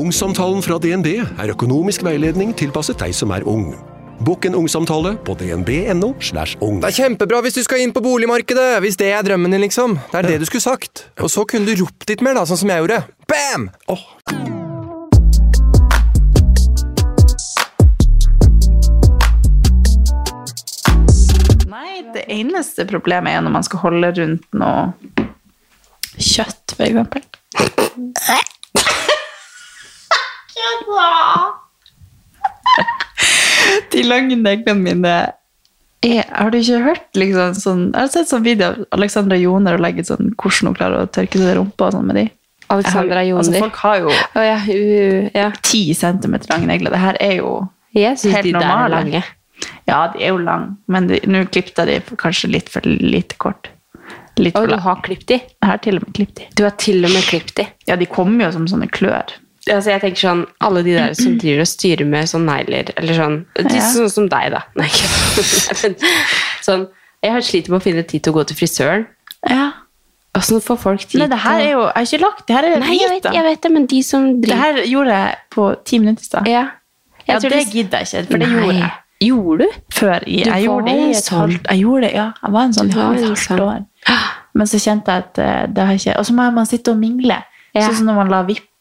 Ungsamtalen fra DNB er økonomisk veiledning tilpasset deg som er ung. Bokk en ungsamtale på dnb.no. slash ung. Det er kjempebra hvis du skal inn på boligmarkedet, hvis det er drømmen din, liksom. Det er det du skulle sagt. Og så kunne du ropt litt mer, da, sånn som jeg gjorde. Bam! Oh. Nei, det eneste problemet er når man skal holde rundt noe kjøtt, for eksempel. De lange neglene mine er, Har du ikke hørt liksom sånn Jeg har sett sånn video av Alexandra Joner og legget sånn hvordan hun klarer å tørke seg rumpa og sånn med de. Alexandra Joner. Altså, folk har jo oh, ja, uh, ja. 10 centimeter lange negler. Det her er jo Jeg Helt de normale. Ja, de er jo lange, men nå klippet jeg de kanskje litt for lite kort. Litt Og du har klippet de. Jeg har til og med klippet de. Du har til og med klippet de. Ja, de kommer jo som sånne klør. Altså, jeg tenker sånn, Alle de der som driver og styrer med sånn negler eller sånn, de, Ja. Sånn som deg, da. Nei, ikke sånn, Jeg har sliter med å finne tid til å gå til frisøren. Ja. Åssen får folk tid Nei, det her er jo Jeg har ikke lagt det her er Nei, jeg vet, jeg vet det, men de som driver Det her gjorde jeg på ti minutter i stad. Ja, Ja, det tror det gidder jeg ikke, for det Nei. gjorde jeg Gjorde du? før. Jeg, Du jeg gjorde det i et sånn- halvt Jeg gjorde det, ja. Jeg var en sånn halvt sånn. år. Men så kjente jeg at eh, det har ikke Og så må man sitte og mingle. Ja. Sånn som når man la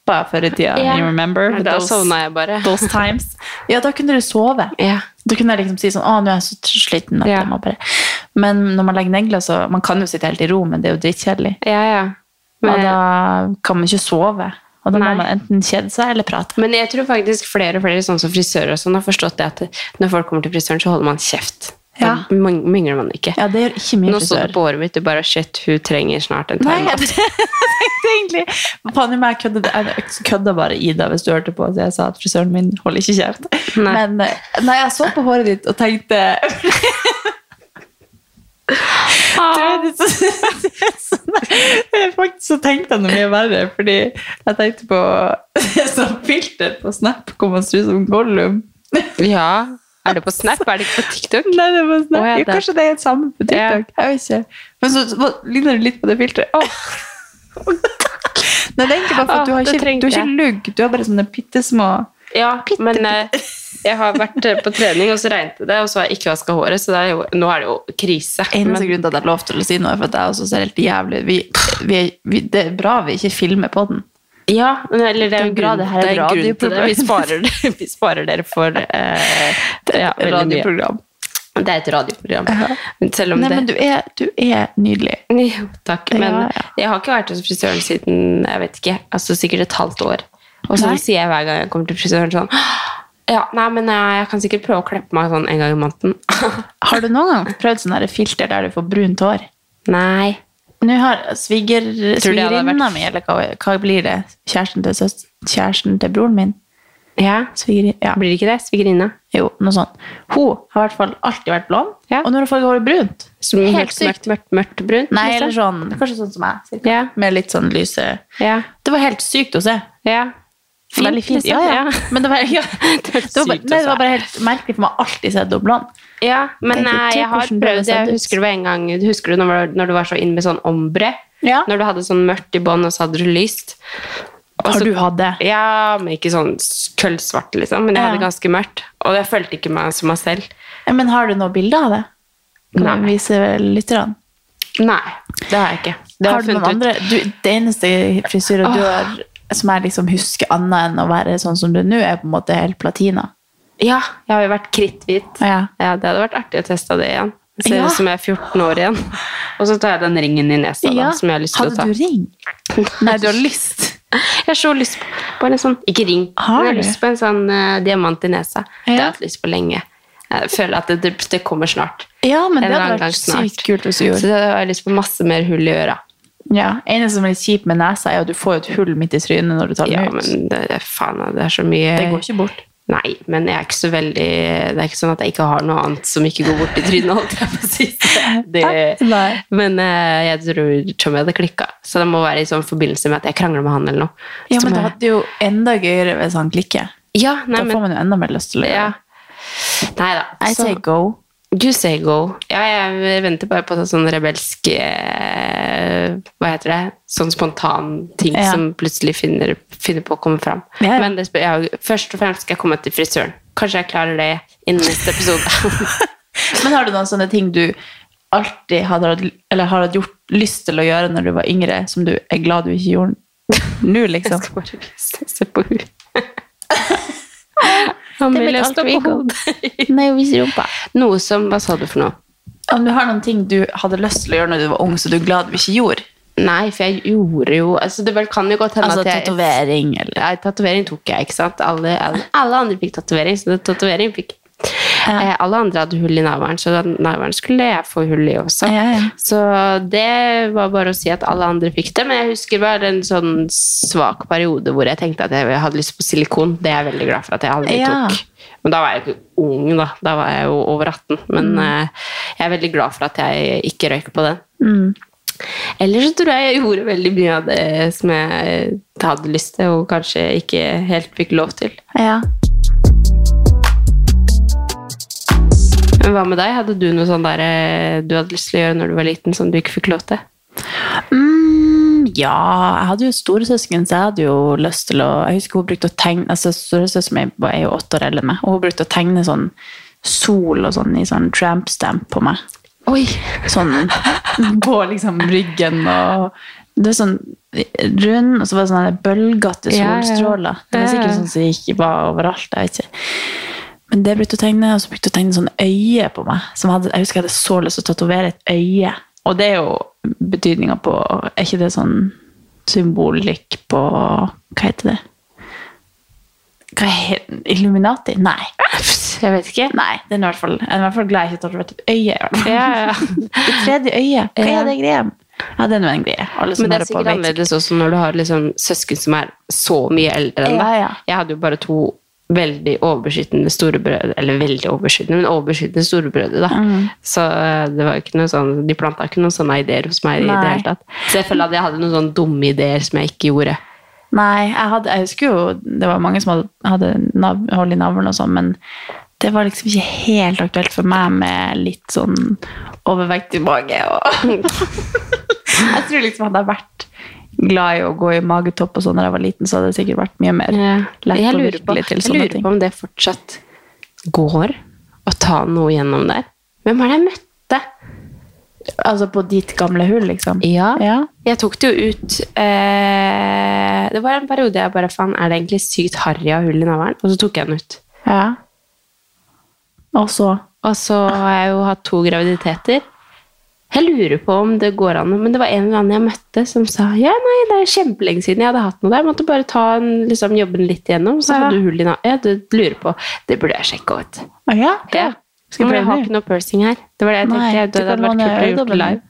vippa før i tida. Yeah. You remember? Da Those- sovna jeg bare. Those times. Ja, da kunne du sove. Yeah. Da kunne liksom si sånn, å, nå er jeg så sliten bare... Men når man legger negler, så man kan jo sitte helt i ro, men det er jo drittkjedelig. Ja, ja. Og da kan man ikke sove. Og da må man enten kjede seg eller prate. men jeg tror faktisk flere og flere sånn som frisører og sånn har forstått det at når folk kommer til frisøren, så holder man kjeft. Ja. Da ming- mingler man ikke. Ja, det gjør ikke min Nå så det du på håret mitt, du bare shit, hun trenger snart en timeout. jeg egentlig Faen meg, jeg kødda, bare Ida hvis du hørte på. at jeg sa at frisøren min holder ikke kjeft. Nei. Men eh, nei, jeg så på håret ditt og tenkte Ah. jeg det så- Jeg Faktisk så tenkte jeg noe mye verre, fordi jeg tenkte på sånn filter på Snap hvor man ser ut som Gollum. Ja. Er det på Snap? Er det ikke på TikTok? Nei, det var Snap. Oh, ja, ja, det- kanskje det er det samme på TikTok. Jeg vet ikke. Men så, så ligner det litt på det filteret. Åh. Nei, det er egentlig bare for at du har ikke, du har ikke lugg. Du har bare sånne pittesmå Ja, men eh, jeg har vært eh, på trening, og så regnet det, og så har jeg ikke vaska håret, så det er jo, nå er det jo krise. Eneste grunn til at jeg lovte å si noe, er for at jeg også ser helt jævlig vi, vi, vi, Det er bra vi ikke filmer på den. Ja, eller det er er bra det her er er grunn til det. radioprogram. Vi sparer, vi sparer dere for eh, ja, veldig mye. radioprogram. Det er et radioprogram. Men selv om Nei, det men du er, du er nydelig. Jo, takk. Men Ja, ja. jeg har ikke vært hos frisøren siden jeg vet ikke, altså sikkert et halvt år. Og så sier jeg hver gang jeg kommer til frisøren sånn Ja, nei, men jeg, jeg kan sikkert prøve å klippe meg sånn en gang i måneden. Har du noen gang prøvd sånn filter der du får brunt hår? nei. Nå har sviger, svigerinna mi, eller hva, hva blir det? Kjæresten til, søs, kjæresten til broren min? Ja, Svigeri, ja. Blir det ikke det? Svigerinna? Jo, noe sånt. Hun har i hvert fall alltid vært blond, Ja. og nå har hun fått håret brunt. Som Helt mørkt, sykt. mørkt, mørkt brunt? Nei, liksom? eller sånn, kanskje sånn som meg. Ja. med litt sånn lyse. Ja. Det var helt sykt å se. ja. Veldig fint. liksom. Ja, ja. Men det var, ja. Det var, det, var nei, det var bare helt merkelig, for man har alltid sett henne blond. Ja, men Tenk- jeg, jeg har prøvd Jeg husker det var en gang Husker du når, du når du var så inn med sånn ombre? Ja. Når du hadde sånn mørkt i bånd, og så hadde du lyst. Også, Har du hatt det? Ja, men ikke sånn køllsvart, liksom. Men jeg hadde ganske mørkt. Og jeg følte ikke meg som meg selv. Men har du noe bilde av det? Kan du Nei. vise lytterne? Nei, det har jeg ikke. Det Har har du noen ut. andre? Du, det eneste frisyret du har som jeg liksom husker annet enn å være sånn som du er nå, er på en måte helt platina. Ja, jeg har jo vært kritthvit. Ja. Ja, det hadde vært artig å teste det igjen. Det ser Ja. som jeg er 14 år igjen. Og så tar jeg den ringen i nesa da, som jeg har lyst til å ta. Hadde du ring? Nei, du har lyst. Jeg har så lyst på en sånn, ikke ring, Har men jeg har lyst på en sånn uh, diamant i nesa. Det har jeg hatt lyst på lenge. Jeg føler at det, det, det kommer snart. Ja, men En det hadde vært sykt kult hvis du gjorde. Så det har jeg lyst på masse mer hull i øra. Ja, eneste som er litt kjipt med nesa, er at du får et hull midt i trynet når du tar den Ja, ut. men det, det, faen, det er så mye Det går ikke bort. Nei, men jeg er ikke så veldig Det er ikke sånn at jeg ikke har noe annet som ikke går bort i trynet, holdt jeg på å si. Det, Nei. men eh, jeg tror Tommy hadde klikka. Så det må være i sånn forbindelse med at jeg krangler med han eller noe. Ja, Så men det hadde jo enda gøyere hvis han klikker. ja, nei, Da men får man jo enda mer lyst til å gjøre ja. det. Nei da. I say go. You say go. Ja, jeg venter bare på sånn rebelsk eh, Hva heter det? Sånn spontan ting Ja. som plutselig finner, finner på å komme fram. Ja. Men det, ja, først og fremst skal jeg komme til frisøren. Kanskje jeg klarer det innen neste episode. Men har du noen sånne ting du alltid hadde, hatt- eller har hatt gjort lyst til å gjøre når du var yngre, som du er glad du ikke gjorde nå, liksom? jeg skal bare se på henne. Han Det vil vet jeg alt stå på hodet. Nei, hvis rumpa. Noe som Hva sa du for noe? Om du har noen ting du hadde lyst til å gjøre når du var ung, så du er glad du ikke gjorde? Nei, for jeg gjorde jo altså Det kan jo godt hende Altså at jeg tatovering, eller Ja, tatovering tok jeg, ikke sant? Alle, alle, alle andre fikk tatovering, så det- tatovering fikk eh, Alle andre hadde hull i navlen, så navlen skulle jeg få hull i også. Ja, ja. Så det var bare å si at alle andre fikk det, men jeg husker bare en sånn svak periode hvor jeg tenkte at jeg hadde lyst på silikon. Det er jeg veldig glad for at jeg aldri Ja. tok. Men da var jeg jo ikke ung, da. Da var jeg jo over 18. Men Mm. eh, jeg er veldig glad for at jeg ikke røyk på den. Mm. Ellers så tror jeg jeg gjorde veldig mye av det som jeg hadde lyst til, og kanskje ikke helt fikk lov til. Ja. Men hva med deg? Hadde du noe sånn der eh, du hadde lyst til å gjøre når du var liten, som du ikke fikk lov til? Mm, ja, jeg hadde jo storesøsken, så jeg hadde jo lyst til å Jeg husker hun brukte å tegne altså Storesøsteren min er jo åtte år eldre enn meg, og hun brukte å tegne sånn sol og sånn i sånn tramp-stamp på meg. Oi! Sånn på liksom ryggen og Det var sånn rund, og så var det sånne bølgete solstråler. Det var sikkert sånn som ikke var overalt. jeg vet ikke. Men det brukte å tegne, og så brukte å tegne sånn øye på meg. Som hadde, jeg husker jeg hadde så lyst til å tatovere et øye. Og det er jo betydninga på Er ikke det sånn symbolikk på Hva heter det? Hva heter Illuminati? Nei. Jeg vet ikke. Nei, det er i hvert fall, jeg er i hvert fall glad jeg ikke har tatovert et øye. i hvert fall. Ja, ja. Det tredje øyet. Hva er det greia? Ja, det er nå en greie. Men det er sikkert på annerledes også når du har liksom søsken som er så mye eldre enn deg. Ja, ja. Jeg hadde jo bare to veldig overbeskyttende storebrødre, eller veldig overbeskyttende, men overbeskyttende storebrødre, da. Mm. Så eh, det var jo ikke noe sånn, de planta ikke noen sånne ideer hos meg i det hele tatt. Så jeg føler at jeg hadde noen sånne dumme ideer som jeg ikke gjorde. Nei, jeg, hadde, jeg husker jo det var mange som hadde, hadde nav, hold i navlen og sånn, men det var liksom ikke helt aktuelt for meg med litt sånn overvektig mage. Og jeg tror liksom hadde jeg vært glad i å gå i magetopp og sånn da jeg var liten, så hadde det sikkert vært mye mer lett jeg og lurer, på, virkelig til jeg lurer på om det fortsatt går å ta noe gjennom der. Hvem er det jeg møtte? Altså på ditt gamle hull, liksom? Ja. Ja. Jeg tok det jo ut eh, Det var en periode jeg bare fant er det egentlig sykt harry av hull i navlen? Og så tok jeg den ut. ja. Og så Og så har jeg jo hatt to graviditeter. Jeg lurer på om det går an, men det var en eller annen jeg møtte som sa ja, nei, det er kjempelenge siden jeg hadde hatt noe der. Jeg måtte bare ta en, liksom, jobben litt igjennom, så Ja. hadde du hull i navlen. Ja, du lurer på. Det burde jeg sjekke, ut. Å ja? Ja. Skal jeg har ikke noe pursing her. Det var det jeg tenkte. Nei, det hadde vært kult å gjøre det live.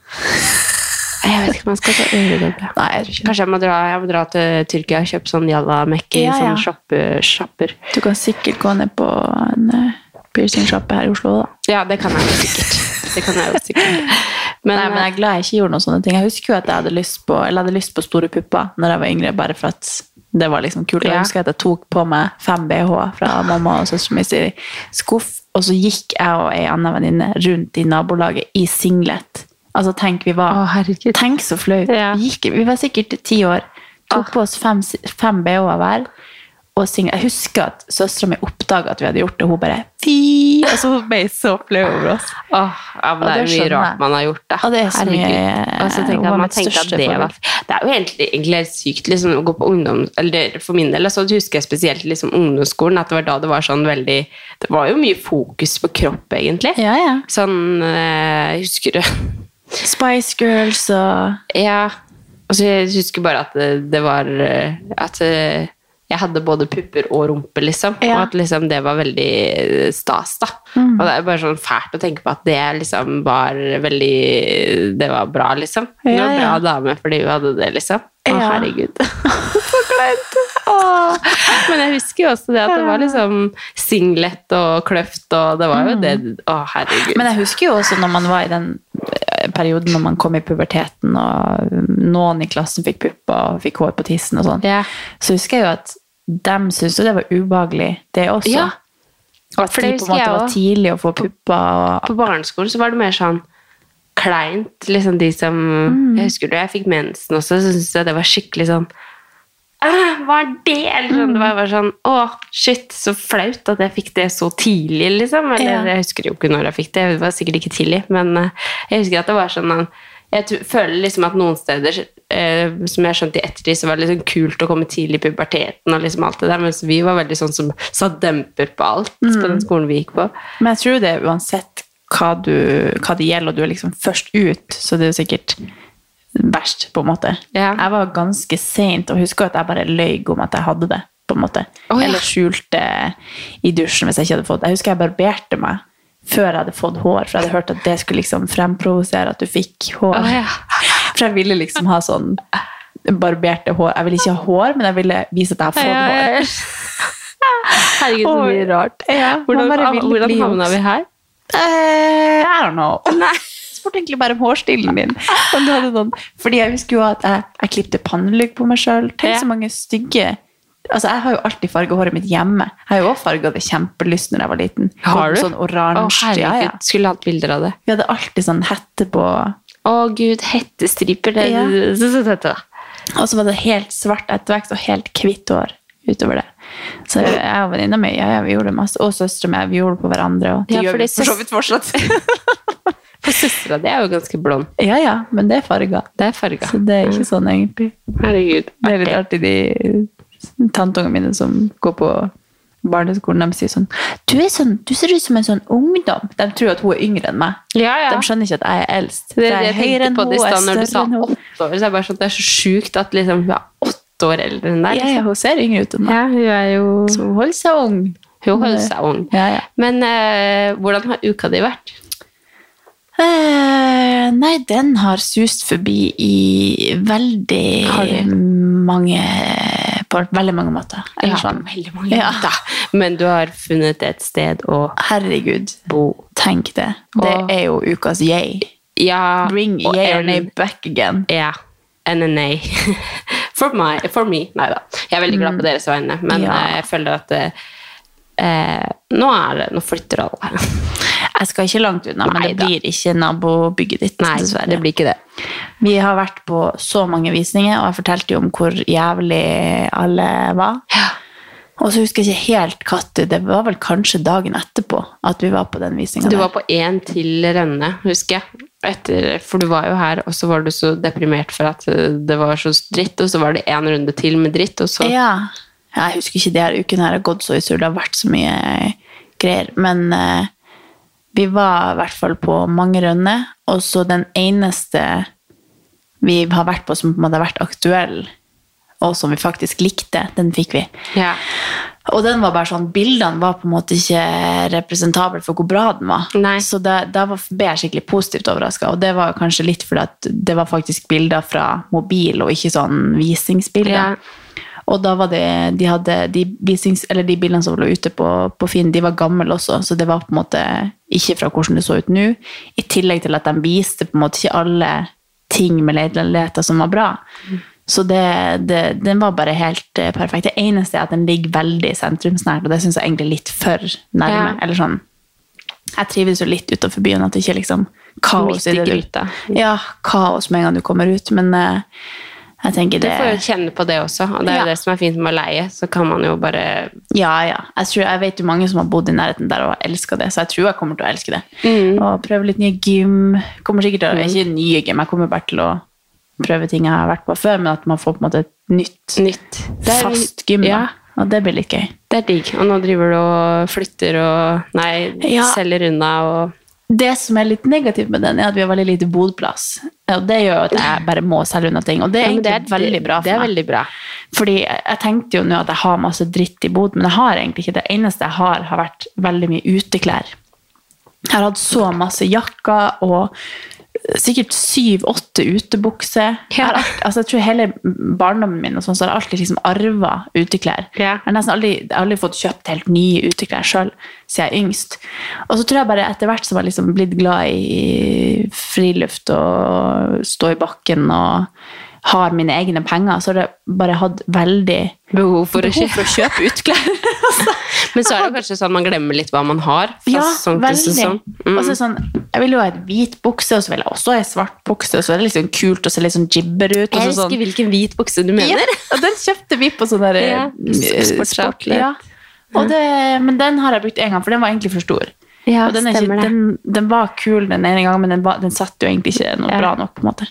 Jeg vet ikke om jeg skal ta det. Kanskje jeg må dra, jeg må dra til Tyrkia og kjøpe sånn jalla-mekki, Ja, ja. sånn shopper. Du kan sikkert gå ned på en uh, piercingsjappe her i Oslo, da. Ja, det kan jeg jo sikkert. Det kan jeg jo sikkert. Men, Nei, men jeg er glad jeg ikke gjorde noen sånne ting. Jeg husker jo at jeg hadde lyst på, eller hadde lyst på store pupper når jeg var yngre, bare for at det var liksom kult. Jeg husker at jeg tok på meg fem BH fra mamma og søsteren min sin skuff, og så gikk jeg og ei anna venninne rundt i nabolaget i singlet. Altså, tenk, vi var Å. Tenk så flaut. Ja. Vi, vi var sikkert ti år. Tok på oss fem, fem BH-er hver. Og synge. Jeg husker at søstera mi oppdaga at vi hadde gjort det, og hun bare fy! Og så ble jeg så flau over oss. Åh, ja, men Og det er mye rart man har gjort, da. Og det er så mye- Og så tenker jeg man tenkte at det var. Det er jo egentlig, egentlig helt sykt liksom, å gå på ungdom... Eller for min del så husker jeg spesielt liksom, ungdomsskolen, at det var da det var sånn veldig Det var jo mye fokus på kropp, egentlig. Ja, ja. Sånn Jeg Husker du Spice Girls og Ja. Altså, jeg husker bare at det, det var eh, At eh, jeg hadde både pupper og rumpe, liksom. Ja. Og at liksom det var veldig stas, da. Og det er bare sånn fælt å tenke på at det liksom var veldig Det var bra, liksom. Hun Ja, var en bra dame fordi hun hadde det, liksom. Å, herregud. Så kleint. Men jeg husker jo også det at det var liksom singlet og kløft, og det var jo det Å, herregud. Men jeg husker jo også når man var i den eh, perioden når man kom i puberteten, og noen i klassen fikk pupper og fikk hår på tissen og sånn, Ja. så husker jeg jo at dem syntes jo det var ubehagelig, det også. Ja. At For de på en måte var tidlig å få pupper. Og, På barneskolen så var det mer sånn kleint. Liksom de som Mm. Jeg husker da jeg fikk mensen også, så syntes jeg det var skikkelig sånn «Æ, Hva er det? Eller sånn, Det var bare sånn Å, shit, så flaut at jeg fikk det så tidlig, liksom. Eller Ja. jeg husker jo ikke når jeg fikk det, det var sikkert ikke tidlig, men eh, jeg husker at det var sånn jeg føler liksom at noen steder, eh, som jeg skjønte i ettertid, så var det liksom kult å komme tidlig i puberteten og liksom alt det der, mens vi var veldig sånn som sa demper på alt på Mm. den skolen vi gikk på. men jeg tror det er uansett hva, du, hva det gjelder, og du er liksom først ut, så det er jo sikkert verst, på en måte. Ja. Jeg var ganske sent, og husker at jeg bare løy om at jeg hadde det, på en måte. Oh, ja. Eller skjulte i dusjen hvis jeg ikke hadde fått Jeg husker jeg barberte meg før jeg hadde fått hår, for jeg hadde hørt at det skulle liksom fremprovosere at du fikk hår. Oh, ja. For jeg ville liksom ha sånn barberte hår. Jeg ville ikke ha hår, men jeg ville vise at jeg har fått hår. Herregud, så mye rart. Hvordan, hvordan havna vi her? Uh, I don't know. Jeg spurte egentlig bare om hårstilen din. Om du hadde noen. Fordi jeg husker jo at jeg, jeg klippte pannelugg på meg sjøl. Tenk Ja. så mange stygge Altså, Jeg har jo alltid farga håret mitt hjemme. Jeg har jo også farga det kjempelyst når jeg var liten. Har du? Sånn oransje. Oh, ja, ja. skulle hatt bilder av det. Vi hadde alltid sånn hette på Å gud, hettestriper. Det, Ja. Og så var det helt svart ettervekst og helt hvitt hår utover det. Så jeg og venninna mi ja, ja, vi gjorde det masse. Og søstera mi. Vi gjorde det på hverandre. Og det Ja, gjør vi for så vidt fortsatt. For Det er jo ganske blond. ja, ja, men det er farga. Det er farga. Så det er ikke sånn egentlig. Herregud. Det er litt artig, de tanteungene mine som går på barneskolen, de sier sånn du, sånn du ser ut som en sånn ungdom. De tror at hun er yngre enn meg. Ja, ja. De skjønner ikke at jeg er eldst. Det er det jeg høyere tenkte på i stad når er du sa større enn hun. åtte år. Så er bare sånn, det er så sjukt at liksom, hun er åtte år eldre enn deg. Ja, ja, Liksom. hun ser yngre ut enn meg. Ja, hun jo Så hun holder seg ung. Hun holder seg ung. Ja, ja. Men uh, hvordan har uka di vært? Eh, nei, den har sust forbi i veldig mange På veldig mange måter. Eller Ja, sånn. veldig mange Ja. måter. Men du har funnet et sted å Herregud, bo. tenk det. Det Og- er jo ukas yay. Ja, Bring yay or nay back again. Ja. NNA. For, my, for me. Nei da. Jeg er veldig glad på deres vegne, men Mm. Ja. jeg føler at eh, eh, nå, det, nå flytter alle. Jeg skal ikke langt unna, men det blir ikke nabobygget ditt, Nei, dessverre. det blir ikke det. Vi har vært på så mange visninger, og jeg fortalte jo om hvor jævlig alle var. Ja. Og så husker jeg ikke helt når, det var vel kanskje dagen etterpå at vi var på den visninga Du var på én til Rønne, husker jeg. Etter, for du var jo her, og så var du så deprimert for at eh, det var så dritt, og så var det én runde til med dritt, og så Ja. Jeg husker ikke de her ukene her har gått så i surr. Det har vært så mye greier. Men eh, vi var i hvert fall på mange rønner. Og så den eneste vi har vært på som på en måte har vært aktuell, og som vi faktisk likte, den fikk vi. Ja. Og den var bare sånn, bildene var på en måte ikke representable for hvor bra den var. Nei. Så da ble jeg skikkelig positivt overraska. Og det var kanskje litt fordi at det var faktisk bilder fra mobil, og ikke sånn visingsbilder. Ja. Og da var det, de hadde, de, visings, eller de bildene som lå ute på, på Finn, de var gamle også, så det var på en måte ikke fra hvordan det så ut nå. I tillegg til at de viste på en måte ikke alle ting med leiligheter som var bra. Så det, det, den var bare helt eh, perfekt. Det eneste er at den ligger veldig sentrumsnært, og det syns jeg egentlig er litt for nærme. Ja. Eller sånn Jeg trives jo litt utenfor byen, at det ikke er liksom kaos i det gryta. Ja, kaos med en gang du kommer ut, men eh, jeg tenker Du får jo kjenne på det også, og det er jo Ja. det som er fint med å leie. Så kan man jo bare Ja, ja. Jeg, tror, jeg vet jo mange som har bodd i nærheten der og elska det, så jeg tror jeg kommer til å elske det. Mm. Og prøve litt nye gym. Kommer sikkert til å, Ikke nye gym, jeg kommer bare til å prøve ting jeg har vært på før, men at man får på en måte et nytt, nytt. Er- fast gym. Ja. Og det blir litt gøy. det er digg. Og nå driver du og flytter og Nei, Ja. selger unna og Det som er litt negativt med den, er at vi har veldig lite bodplass. Og det gjør at jeg bare må selge unna ting. Og det er Ja, det er, veldig bra Det for meg. veldig bra. Fordi jeg tenkte jo nå at jeg har masse dritt i bod, men jeg har egentlig ikke det. eneste jeg har, har vært veldig mye uteklær. Jeg har hatt så masse jakker og sikkert syv-åtte utebukser. Jeg, altså jeg tror hele barndommen min og sånn, så har jeg alltid liksom arva uteklær. Ja. Jeg har nesten aldri, jeg har aldri fått kjøpt helt nye uteklær sjøl siden jeg er yngst. Og så tror jeg bare etter hvert som jeg har liksom blitt glad i friluft og stå i bakken og har mine egne penger, så har jeg bare hatt veldig Behov for behov for å kjøpe uteklær. Men så er det kanskje sånn man glemmer litt hva man har. Ja, til veldig. sesong. Mm. Sånn, jeg vil jo ha et hvit bukse, og så vil jeg også ha en svart bukse, og så er det liksom kult å se litt sånn jibber ut. Jeg elsker husker sånn. hvilken hvit bukse du mener. Ja, og den kjøpte vi på sånn der Ja, eh. Ja. Og det, men den har jeg brukt en gang, for den var egentlig for stor. Ja, og den, ikke, den, den var kul den ene gangen, men den, var, den satt jo egentlig ikke noe bra nok. på en måte.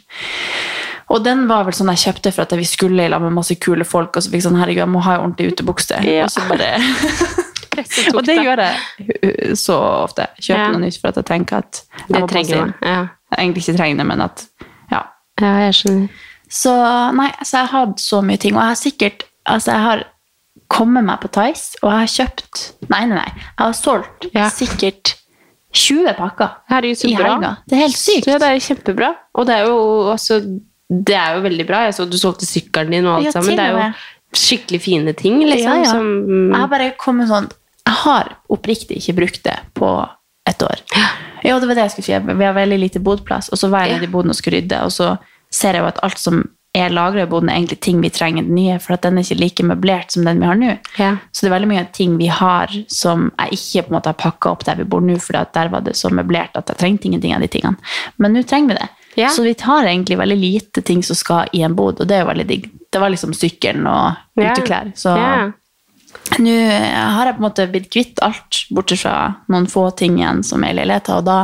Og den var vel sånn jeg kjøpte for at vi skulle i lag med masse kule folk, og så fikk sånn, herregud, jeg må ha en ordentlig utebukse. Ja. Og så bare... Og det gjør jeg så ofte. Kjøper Ja. noe nytt for at jeg tenker at jeg Det må passe inn. Ja. Jeg egentlig ikke trenger det, men at ja. ja, jeg skjønner. Så nei, så jeg har hatt så mye ting, og jeg har sikkert altså jeg har kommet meg på Tice, og jeg har kjøpt Nei, nei, nei. Jeg har solgt Ja. sikkert 20 pakker Herregud, i helga. Det er helt sykt. Det er kjempebra. Og det er jo også Det er jo veldig bra. Jeg så du solgte sykkelen din og alt Ja, sammen. Det er jo skikkelig fine ting, liksom. Ja, ja. Som, Jeg har bare kommet sånn Jeg har oppriktig ikke brukt det på et år. Ja, det var det jeg skulle si. Vi har veldig lite bodplass, og så var jeg nede i boden og skulle rydde, og så ser jeg jo at alt som er lagra i boden, er egentlig ting vi trenger den nye, for at den er ikke like møblert som den vi har nå. Ja. Så det er veldig mye ting vi har som jeg ikke på en måte har pakka opp der vi bor nå, for der var det så møblert at jeg trengte ingenting av de tingene. Men nå trenger vi det. Ja. Så vi har egentlig veldig lite ting som skal i en bod, og det er jo veldig digg. Det var liksom sykkelen og uteklær. Så Ja. nå har jeg på en måte blitt kvitt alt, bortsett fra noen få ting igjen som er i leiligheten, og da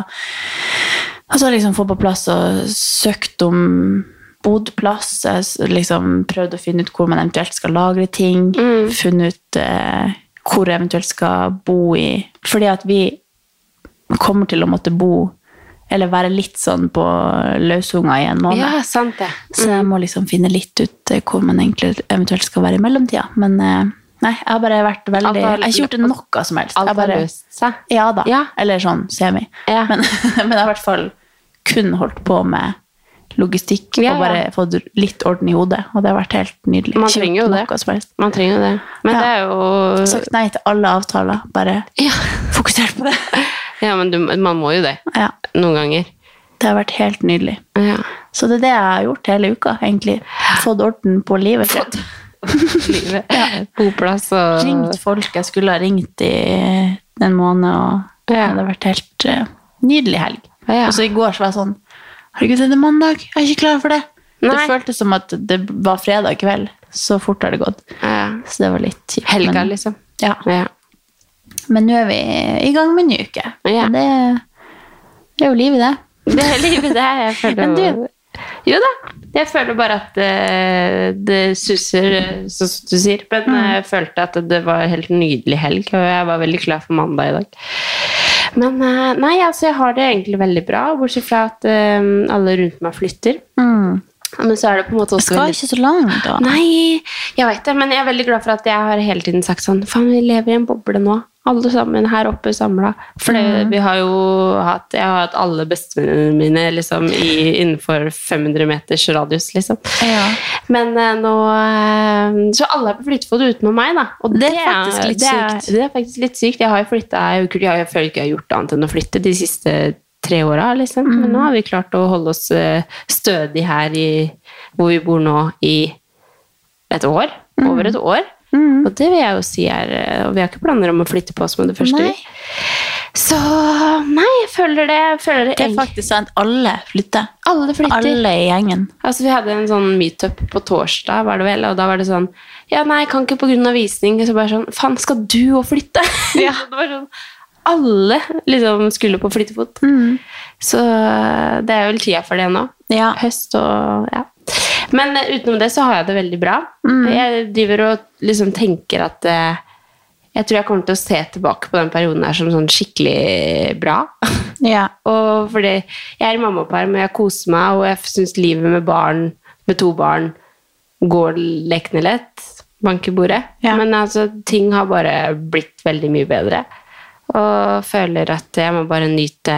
og så har jeg liksom fått på plass og søkt om bodplass, liksom prøvd å finne ut hvor man eventuelt skal lagre ting, funnet ut eh, hvor jeg eventuelt skal bo i, fordi at vi kommer til å måtte bo, eller være litt sånn på løsunga i en måned. ja, sant det. Så jeg må liksom finne litt ut eh, hvor man egentlig eventuelt skal være i mellomtida. Men eh, nei, jeg har bare vært veldig Jeg har- ikke gjort noe som helst. Alt har løst seg. Ja da. Ja. Eller sånn semi. Ja. Men, men jeg har i hvert fall kun holdt på med logistikk Ja, og bare fått litt orden i hodet. Og det har vært helt nydelig. Man trenger jo det. noe som helst. Man trenger det. Men Ja. det er jo Sagt nei til alle avtaler. Bare ja. fokusert på det. ja, men du, man må jo det. Ja. Noen ganger. Det har vært helt nydelig. Ja. Så det er det jeg har gjort hele uka, egentlig. Fått orden på livet. Fått Livet. Boplass og ringt folk jeg skulle ha ringt i en måned, og Ja. det hadde vært helt uh, nydelig helg. Ja. Og så i går så var jeg sånn Herregud, det er mandag, jeg er ikke klar for det. Det føltes som at det var fredag kveld. Så fort har det gått. Ja. Så det var litt kjipt. Helga, men, liksom. Ja. Men nå er vi i gang med en ny uke. Ja. Det, det er jo livet, det. Det er livet, det. Jeg føler Men du- jo da. Jeg føler bare at det, det suser, eh, som du sier. Men Mm. jeg følte at det var en helt nydelig helg, og jeg var veldig klar for mandag i dag. Men eh, nei, altså, jeg har det egentlig veldig bra, bortsett fra at eh, alle rundt meg flytter. Men så er det på en måte også Skal veldig ikke så langt, da. Nei, jeg veit det, men jeg er veldig glad for at jeg har hele tiden sagt sånn Faen, vi lever i en boble nå. Alle sammen her oppe samla. For mm. vi har jo hatt Jeg har hatt alle bestevennene mine liksom, i, innenfor 500 meters radius, liksom. Ja. Men eh, nå eh, Så alle er på flyttefot utenom meg, da. Og Det er faktisk litt det er, sykt. Det er faktisk litt sykt. Jeg har jo flytta Jeg, jeg føler ikke jeg har gjort annet enn å flytte de siste tre åra, liksom. Men Mm. nå har vi klart å holde oss eh, stødig her i hvor vi bor nå i et år. Mm. Over et år. Og det vil jeg jo si er eh, Og vi har ikke planer om å flytte på oss med det første. Nei. Så nei, jeg føler det. Jeg føler det, Det er faktisk sant. Alle flytter. Alle flytter. Alle i gjengen. Altså, vi hadde en sånn meetup på torsdag, var det vel, og da var det sånn Ja, nei, jeg kan ikke av visning. Så bare sånn Faen, skal du òg flytte? Ja. det var sånn Alle liksom skulle på flyttefot. Så det er vel tida for det nå. Ja. Høst og Ja. Men eh, utenom det så har jeg det veldig bra. Jeg driver og liksom tenker at eh, Jeg tror jeg kommer til å se tilbake på den perioden her som sånn skikkelig bra. Ja. Og fordi jeg er i mammaperm, og jeg koser meg, og jeg syns livet med barn, med to barn, går lekende lett. Bank i bordet. Ja. Men altså, ting har bare blitt veldig mye bedre. Og føler at jeg må bare nyte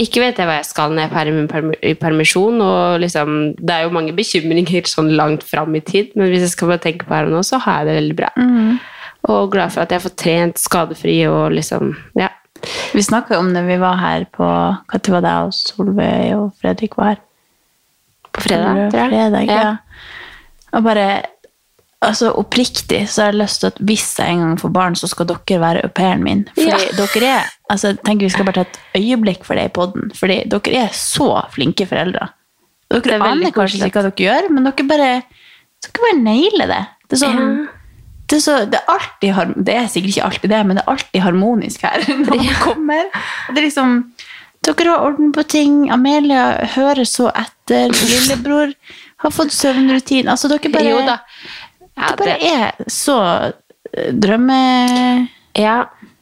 Ikke vet jeg hva jeg skal når jeg er i permisjon, og liksom Det er jo mange bekymringer sånn langt fram i tid, men hvis jeg skal bare tenke på her og nå, så har jeg det veldig bra. Og glad for at jeg får trent skadefri og liksom Ja. Vi snakka om det vi var her på Når var det og Solveig og Fredrik var her? På fredag, tror jeg. Fredag, ja. Ja. Og bare altså Oppriktig så har jeg lyst til at hvis jeg en gang får barn, så skal dere være au pairen min. Fordi dere er altså, jeg tenker Vi skal bare ta et øyeblikk for det i poden. Fordi dere er så flinke foreldre. Dere er aner kanskje ikke hva dere gjør, men dere bare, dere bare nailer det. Det er sånn Ja. det er, så, det, er alltid, det er sikkert ikke alltid det, men det er alltid harmonisk her når man kommer. Det er liksom, dere har orden på ting. Amelia hører så etter. Lillebror har fått søvnrutin. Altså, dere bare, Jo da. Ja, det bare er så eh, drømme... ja.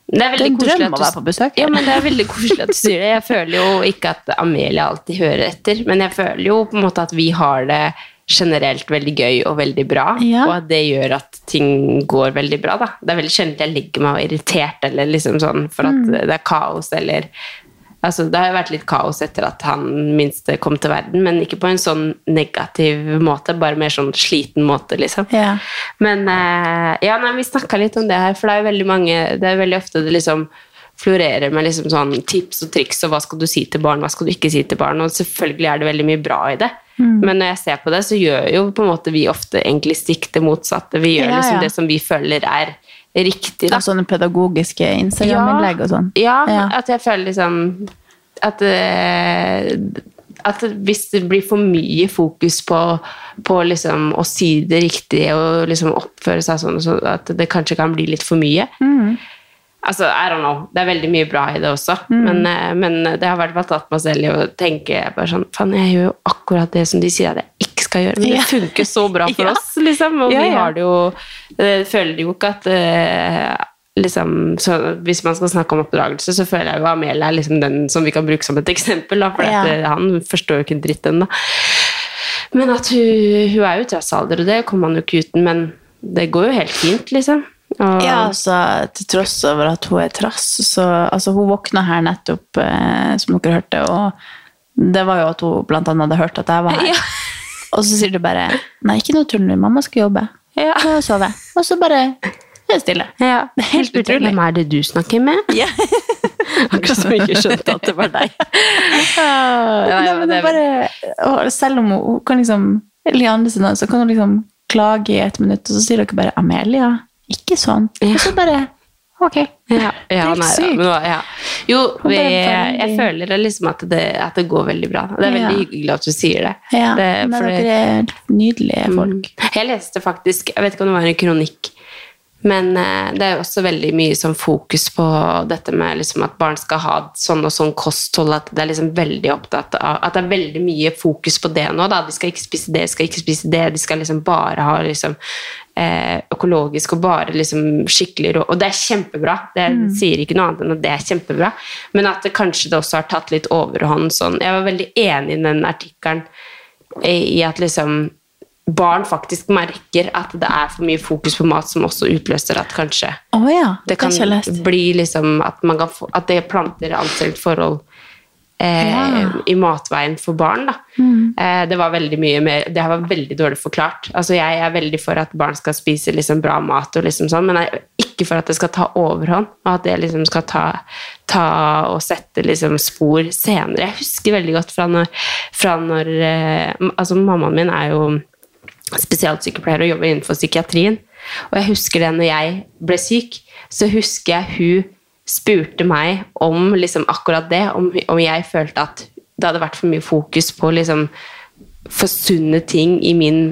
Det er veldig koselig å være på besøk. Ja, men det er veldig koselig at du sier det. Jeg føler jo ikke at Amelia alltid hører etter, men jeg føler jo på en måte at vi har det generelt veldig gøy og veldig bra, Ja. og at det gjør at ting går veldig bra. Da. Det er veldig sjelden jeg legger meg og er irritert eller liksom sånn for at Mm. det er kaos eller Altså, det har jo vært litt kaos etter at han minste kom til verden, men ikke på en sånn negativ måte, bare mer sånn sliten måte, liksom. Ja. Men eh, ja, nei, vi snakka litt om det her, for det er veldig mange Det er veldig ofte det liksom florerer med liksom sånn tips og triks og hva skal du si til barn, hva skal du ikke si til barn, og selvfølgelig er det veldig mye bra i det. Men når jeg ser på det, så gjør jo på en måte vi ofte egentlig stikk det motsatte. Vi gjør Ja, liksom ja. det som vi føler er riktig, da. Sånne pedagogiske Instagram-innlegg og sånn. Ja, Ja. at jeg føler liksom at, eh, at hvis det blir for mye fokus på, på liksom å si det riktige og liksom oppføre seg sånn, så at det kanskje kan bli litt for mye. Altså, I don't know. Det er veldig mye bra i det også. Men, eh, men det har i hvert fall tatt meg selv i å tenke bare sånn Faen, jeg gjør jo akkurat det som de sier at jeg ikke skal gjøre. Men det funker så bra for oss, liksom. Og vi har det jo føler jo ikke at eh, liksom, så Hvis man skal snakke om oppdragelse, så føler jeg jo Amelia er liksom den som vi kan bruke som et eksempel. Da, for Ja. eh, han forstår jo ikke en dritt ennå. Men at hun, hun er jo trassalder, og det kommer man jo ikke uten. Men det går jo helt fint, liksom. Og, Ja, altså, til tross over at hun er trass, så altså, hun våkna her nettopp, eh, som dere hørte, og det var jo at hun blant annet hadde hørt at jeg var her. Ja. Og så sier du bare, nei, ikke noe tull, mamma skal jobbe. Ja. Og sove. Og så bare er stille. Ja, Det er helt utrolig. Hvem er det du snakker med? Ja. Akkurat som hun ikke skjønte at det var deg. Ja, ja, men det bare, og selv om hun, kan liksom, Liane så kan hun liksom klage i et minutt, og så sier dere bare, Amelia, ikke sånn. Og så bare, ok. Ja, ja, helt sykt. ja. Jo, vi, jeg føler liksom at det, at det går veldig bra. Det er veldig hyggelig at du sier det. Ja, det men dere er nydelige folk. Mm. Jeg leste faktisk, jeg vet ikke om det var en kronikk, men eh, det er jo også veldig mye sånn fokus på dette med liksom at barn skal ha sånn og sånn kosthold, at det er liksom veldig opptatt av at det er veldig mye fokus på det nå. Da. De skal ikke spise det, de skal ikke spise det, de skal liksom bare ha liksom økologisk og bare liksom skikkelig rå. Og det er kjempebra. Det sier ikke noe annet enn at det er kjempebra. Men at det kanskje det også har tatt litt overhånd sånn. Jeg var veldig enig i den artikkelen i at liksom barn faktisk merker at det er for mye fokus på mat som også utløser at kanskje Åja, det kan har ikke jeg lest. bli liksom at, man kan få, at det planter anstrengt forhold eh, Ja. Mm. i matveien for barn. Da. Eh, det var veldig mye mer Det var veldig dårlig forklart. Altså, jeg er veldig for at barn skal spise liksom bra mat, og liksom sånn, men jeg er ikke for at det skal ta overhånd, og at det liksom skal ta, ta og sette liksom spor senere. Jeg husker veldig godt fra når, fra når eh, Altså, mammaen min er jo spesialsykepleier og jobber innenfor psykiatrien. Og jeg husker det når jeg ble syk, så husker jeg hun spurte meg om liksom akkurat det, om, om jeg følte at det hadde vært for mye fokus på liksom for sunne ting i min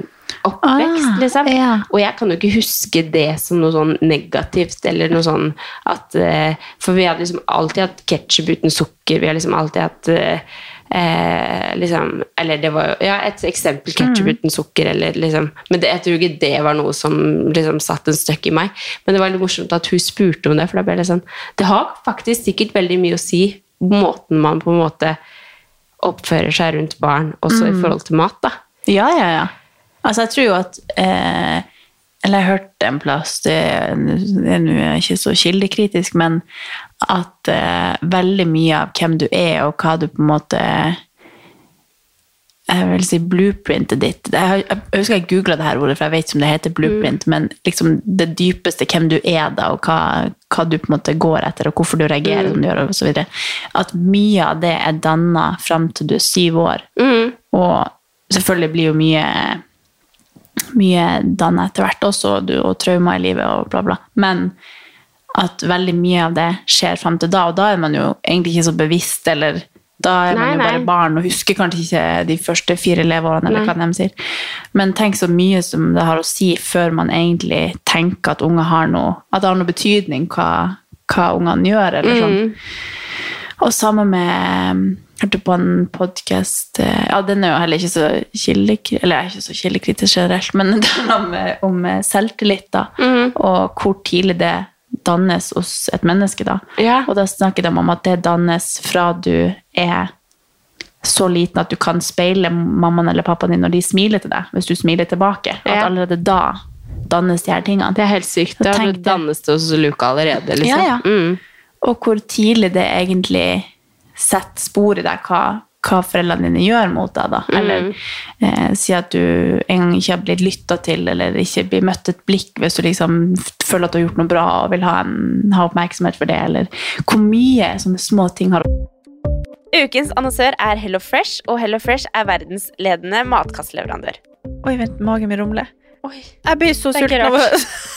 oppvekst, Ah, liksom. ja. Og jeg kan jo ikke huske det som noe sånn negativt, eller noe sånn at eh, For vi hadde liksom alltid hatt ketsjup uten sukker, vi har liksom alltid hatt eh, liksom, Eller det var jo ja, et eksempel ketsjup Mm. uten sukker, eller liksom Men det, jeg tror ikke det var noe som liksom satt en støkk i meg. Men det var litt morsomt at hun spurte om det, for da ble det sånn Det har faktisk sikkert veldig mye å si, måten man på en måte oppfører seg rundt barn, også Mm. i forhold til mat, da. Ja, ja, ja. Altså, jeg tror jo at eh, Eller jeg hørte en plass, det er nå ikke så kildekritisk, men at eh, veldig mye av hvem du er, og hva du på en måte jeg vil si blueprintet ditt. Jeg, husker jeg googla det her ordet, for jeg vet ikke om det heter blueprint, men liksom det dypeste, hvem du er da, og hva, hva du på en måte går etter, og hvorfor du reagerer som du gjør, og så videre. At mye av det er danna fram til du er syv år. Og selvfølgelig blir jo mye mye dannet etter hvert også, og, du, og traumer i livet og bla, bla. Men at veldig mye av det skjer fram til da, og da er man jo egentlig ikke så bevisst, eller da er Nei, man jo bare barn og husker kanskje ikke de første fire leveårene, eller Nei. hva de sier. Men tenk så mye som det har å si før man egentlig tenker at unger har noe, at det har noe betydning hva, hva ungene gjør, eller sånn. Og sammen med Hørte på en podkast Ja, den er jo heller ikke så kildekritisk Eller jeg er ikke så kildekritisk generelt, men den om, om selvtillit, da. Og hvor tidlig det dannes hos et menneske, da. Ja. Og da snakker de om at det dannes fra du er så liten at du kan speile mammaen eller pappaen din når de smiler til deg, hvis du smiler tilbake. Ja. At allerede da dannes de her tingene. Det er helt sykt. Da, det. dannes det hos Luca allerede, liksom. Ja, ja. Mm. Og hvor tidlig det egentlig setter spor i deg hva, hva foreldrene dine gjør mot deg. da. Eller eh, si at du en gang ikke har blitt lytta til, eller ikke blir møtt et blikk hvis du liksom føler at du har gjort noe bra og vil ha, en, ha oppmerksomhet for det. Eller hvor mye sånne små ting har Ukens annonsør er Hello Fresh, og Hello Fresh er verdensledende matkastleverandør. Oi, vent, magen min rumler. Jeg blir så sulten av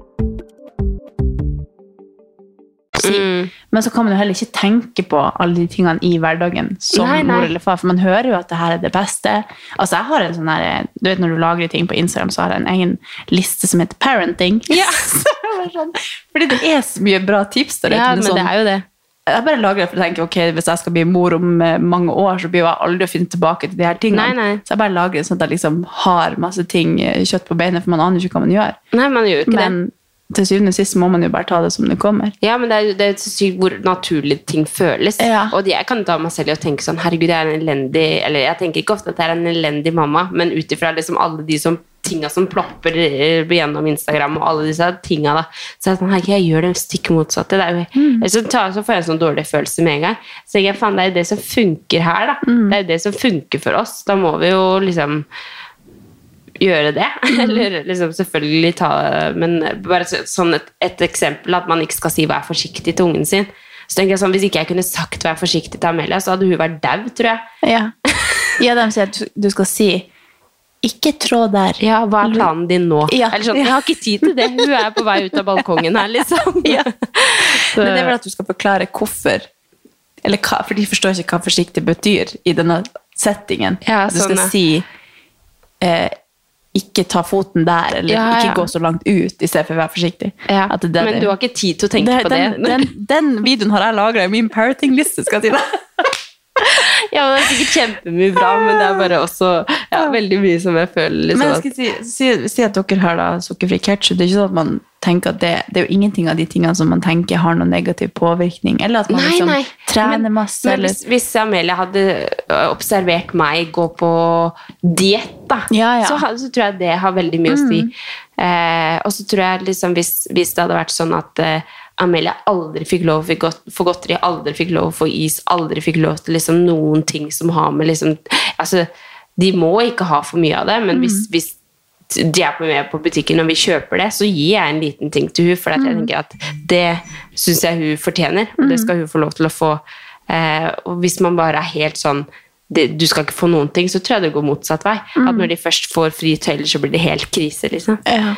Si. Men så kan man jo heller ikke tenke på alle de tingene i hverdagen som Nei, nei. mor eller far, for man hører jo at det her er det beste. Altså jeg har en sånn her, Du vet når du lagrer ting på Instagram, så har jeg en egen liste som heter parenting. Var sånn, Fordi det er så mye bra tips der ute. Ja, men sånn- det er jo det. Jeg bare lagrer for å tenke ok, hvis jeg skal bli mor om eh, mange år, så blir jeg aldri å finne tilbake til de her tingene. Nei, nei. Så jeg bare lagrer sånn at jeg liksom har masse ting, eh, kjøtt på beinet, for man aner ikke hva man gjør. Nei, man gjør ikke Men det. Til syvende og sist må man jo bare ta det som det kommer. Ja, men det er, det er så sykt hvor naturlig ting føles. Ja. Og jeg kan ta meg selv i å tenke sånn Herregud, jeg er en elendig Eller jeg tenker ikke ofte at jeg er en elendig mamma, men ut ifra liksom alle de som, tinga som plopper eh, gjennom Instagram og alle disse tinga, da. Så det sånn, jeg gjør det stikk motsatte. Det jo, Mm. så, tar, så får jeg en sånn dårlig følelse med en gang. Så jeg, faen, det er jo det som funker her, da. Mm. Det er jo det som funker for oss. Da må vi jo liksom gjøre det. Eller liksom selvfølgelig ta Men bare sånn et, et eksempel at man ikke skal si 'vær forsiktig' til ungen sin. Så tenker jeg sånn, Hvis ikke jeg kunne sagt 'vær forsiktig' til Amelia, så hadde hun vært dau, tror jeg. Ja. ja, de sier at du- skal si ikke trå der. Ja, Hva er planen din nå? Ja. Eller sånn, Jeg har ikke tid til det. Hun er på vei ut av balkongen her, liksom. Ja. Men det er vel at du skal forklare hvorfor. Eller hva, for de forstår ikke hva forsiktig betyr i denne settingen. Ja, sånn, du skal sånn, si eh, ikke ta foten der, eller Ja, ja. ikke gå så langt ut, i stedet for å være forsiktig. Ja. Det er Men du har ikke tid til å tenke på det. Den, den, den videoen har jeg lagra i min parenting-liste. skal jeg si deg. Ja, det er sikkert kjempemye bra, men det er bare også ja, veldig mye som jeg føler liksom, Men jeg skal si, si, si at dere har da sukkerfri ketsjup. Det er ikke sånn at man tenker at det, det er jo ingenting av de tingene som man tenker har noen negativ påvirkning. Eller at man Nei, liksom nei. trener Men- masse. Men eller, hvis, Amelia hadde observert meg gå på diett, da, Ja, ja. Så, så tror jeg det har veldig mye å si. Eh, og så tror jeg liksom hvis, hvis det hadde vært sånn at eh, Amelia aldri fikk lov å få godteri, aldri fikk lov å få is, aldri fikk lov til liksom noen ting som har med liksom Altså, de må ikke ha for mye av det, men hvis, hvis de er med på butikken og vi kjøper det, så gir jeg en liten ting til hun, for jeg tenker at det syns jeg hun fortjener, og det skal hun få lov til å få. Eh, og hvis man bare er helt sånn du skal ikke få noen ting, så tror jeg det går motsatt vei. At når de først får frie tøyler, så blir det helt krise, liksom. ja.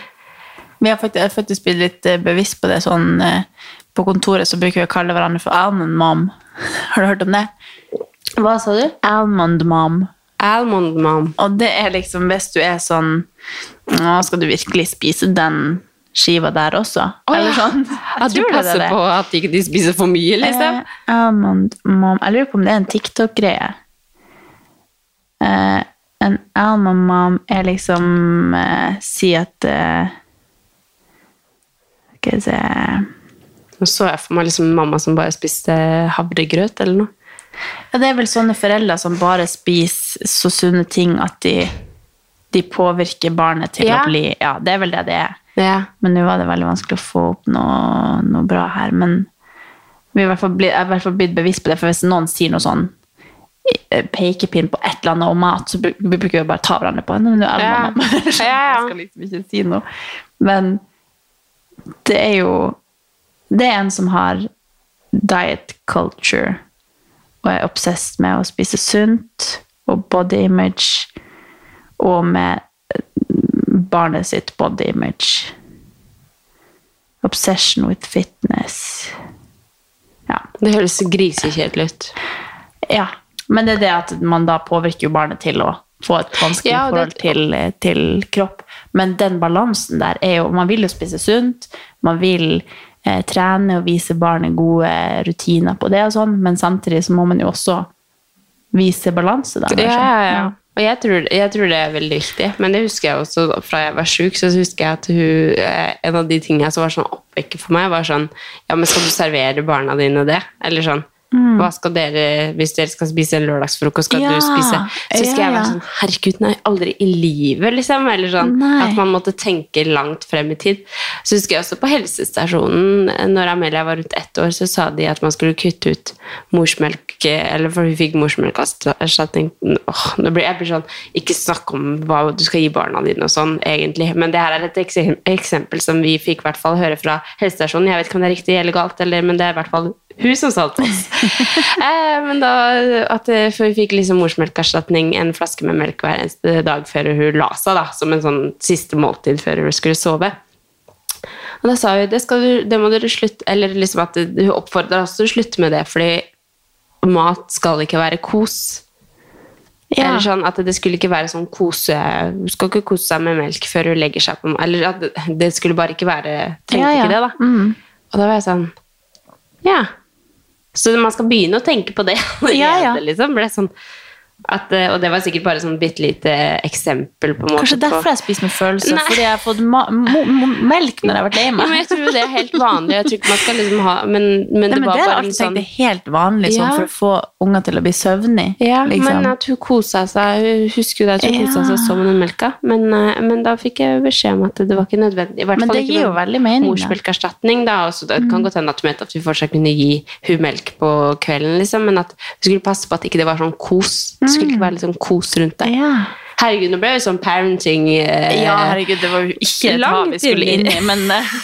Vi har faktisk, har faktisk blitt litt eh, bevisst på det. sånn eh, På kontoret så bruker vi å kalle hverandre for almond mom. Har du hørt om det? Hva sa du? Almond mom. Almond mom. Og det er liksom hvis du er sånn Nå skal du virkelig spise den skiva der også? Eller sånn. Ja, du tror det passer det. på at ikke de spiser for mye, liksom. Eh, almond mom Jeg lurer på om det er en TikTok-greie. Eh, en almond mom er liksom eh, Si at eh, Vi se Nå så jeg for meg liksom mamma som bare spiste havregrøt eller noe. Ja, det er vel sånne foreldre som bare spiser så sunne ting at de, de påvirker barnet til Ja. å bli Ja, det er vel det det er. Ja. Men nå var det veldig vanskelig å få opp noe, noe bra her. Men vi er i hvert fall blitt, jeg er i hvert fall blitt bevisst på det, for hvis noen sier noe sånn eh, pekepinn på et eller annet om mat, så bruker vi bare ta hverandre på det. Ja. Ja, ja. Jeg skal liksom ikke si noe. Men det er jo Det er en som har diet culture og er obsessed med å spise sunt og body image og med eh, barnet sitt body image. Obsession with fitness. Ja. Det høres grisekjedelig ut. ja. Men det er det at man da påvirker barnet til å få et vanskelig Ja, forhold til, til kropp. Men den balansen der er jo Man vil jo spise sunt, man vil eh, trene og vise barnet gode rutiner på det og sånn, men samtidig så må man jo også vise balanse, da. Ja, kanskje. ja, ja. Og jeg tror, jeg tror det er veldig viktig. Men det husker jeg også fra jeg var sjuk. Så husker jeg at hun, eh, en av de tingene som var sånn oppvekker for meg, var sånn Ja, men skal du servere barna dine det? Eller sånn Hva skal dere, Hvis dere skal spise en lørdagsfrokost, skal Mm. Ja, du spise Så husker ja, jeg være ja. sånn Herregud, nei, aldri i livet, liksom. Eller sånn Nei. at man måtte tenke langt frem i tid. Så husker jeg også på helsestasjonen, når Amelia var rundt ett år, så sa de at man skulle kutte ut morsmelk, eller for hun fikk morsmelkerstatning. Åh, nå blir jeg blir sånn Ikke snakk om hva du skal gi barna dine og sånn, egentlig. Men det her er et eksempel som vi fikk i hvert fall høre fra helsestasjonen. Jeg vet ikke om det er riktig eller galt, eller, men det er i hvert fall hun som solgte oss. eh, men da, at, eh, for vi fikk liksom morsmelkerstatning, en flaske med melk hver eneste dag før hun la seg, da, som en sånn siste måltid før hun skulle sove. Og da sa hun det, du, det må dere slutte Eller liksom at hun oppfordra oss til å slutte med det, fordi mat skal ikke være kos. Ja. Eller sånn at det skulle ikke være sånn kose Hun skal ikke kose seg med melk før hun legger seg på Eller at det, det skulle bare ikke være Trengte Ja, ja. ikke det, da. Mm. Og da var jeg sånn Ja. Så man skal begynne å tenke på det allerede, Ja, ja. liksom. Ble sånn at, eh, og det var sikkert bare sånn bitte lite eksempel på en måte Kanskje derfor jeg spiser med følelser, Nei. fordi jeg har fått melk når jeg har vært lei ja, men jeg tror det er helt vanlig. Jeg tror ikke man skal liksom ha Men, men Nei, det men var det bare en sånn Det er helt vanlig sånn, Ja. for å få unger til å bli søvnig. Ja, liksom. men at hun kosa seg Hun husker jo at hun kosa seg som med den melka, men, eh, men da fikk jeg beskjed om at det var ikke nødvendig. I hvert Men fall det gir jo veldig mening. Morsmelkerstatning, da. Også, det kan godt hende at hun mente at vi fortsatt kunne gi hun melk på kvelden, liksom, men at vi skulle passe på at ikke det var sånn kos. Det skulle ikke være litt sånn kos rundt det. Ja. Herregud, nå ble det sånn parenting eh, Ja, herregud, det var jo ikke et hav vi skulle inn i, men eh,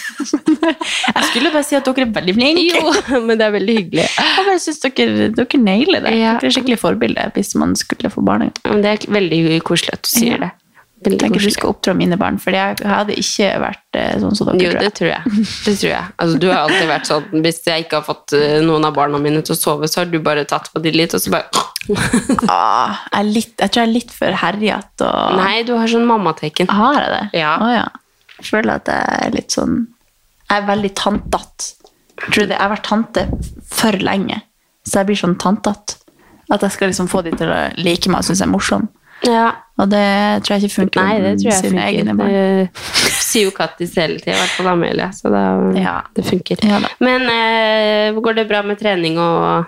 Jeg skulle bare si at dere er veldig flinke. Jo, men det er veldig hyggelig. Jeg bare syns dere, dere nailer det. Ja. Dere er skikkelig forbilde hvis man skulle få barn. Men det er veldig koselig at du sier det. Veldig tenker du skal oppdra mine barn, for jeg hadde ikke vært eh, sånn som dere. Jo, det tror jeg. Det tror jeg. Altså, du har alltid vært sånn Hvis jeg ikke har fått eh, noen av barna mine til å sove, så har du bare tatt på de litt, og så bare Ah, jeg, er litt, jeg tror jeg er litt for herjete. Og... Nei, du har sånn mammateken. Har jeg det? Ja. Oh, ja. Jeg føler at jeg er litt sånn Jeg er veldig tantete. Jeg har vært tante for lenge, så jeg blir sånn tantete. At jeg skal liksom få de til å like meg og synes jeg er morsom. Ja. Og det tror jeg ikke funker Nei, det tror jeg sine egne funker. barn. Det sier jo Kattis hele tida, i hvert fall Amelie, så da, Ja. det funker. Ja. Men eh, går det bra med trening og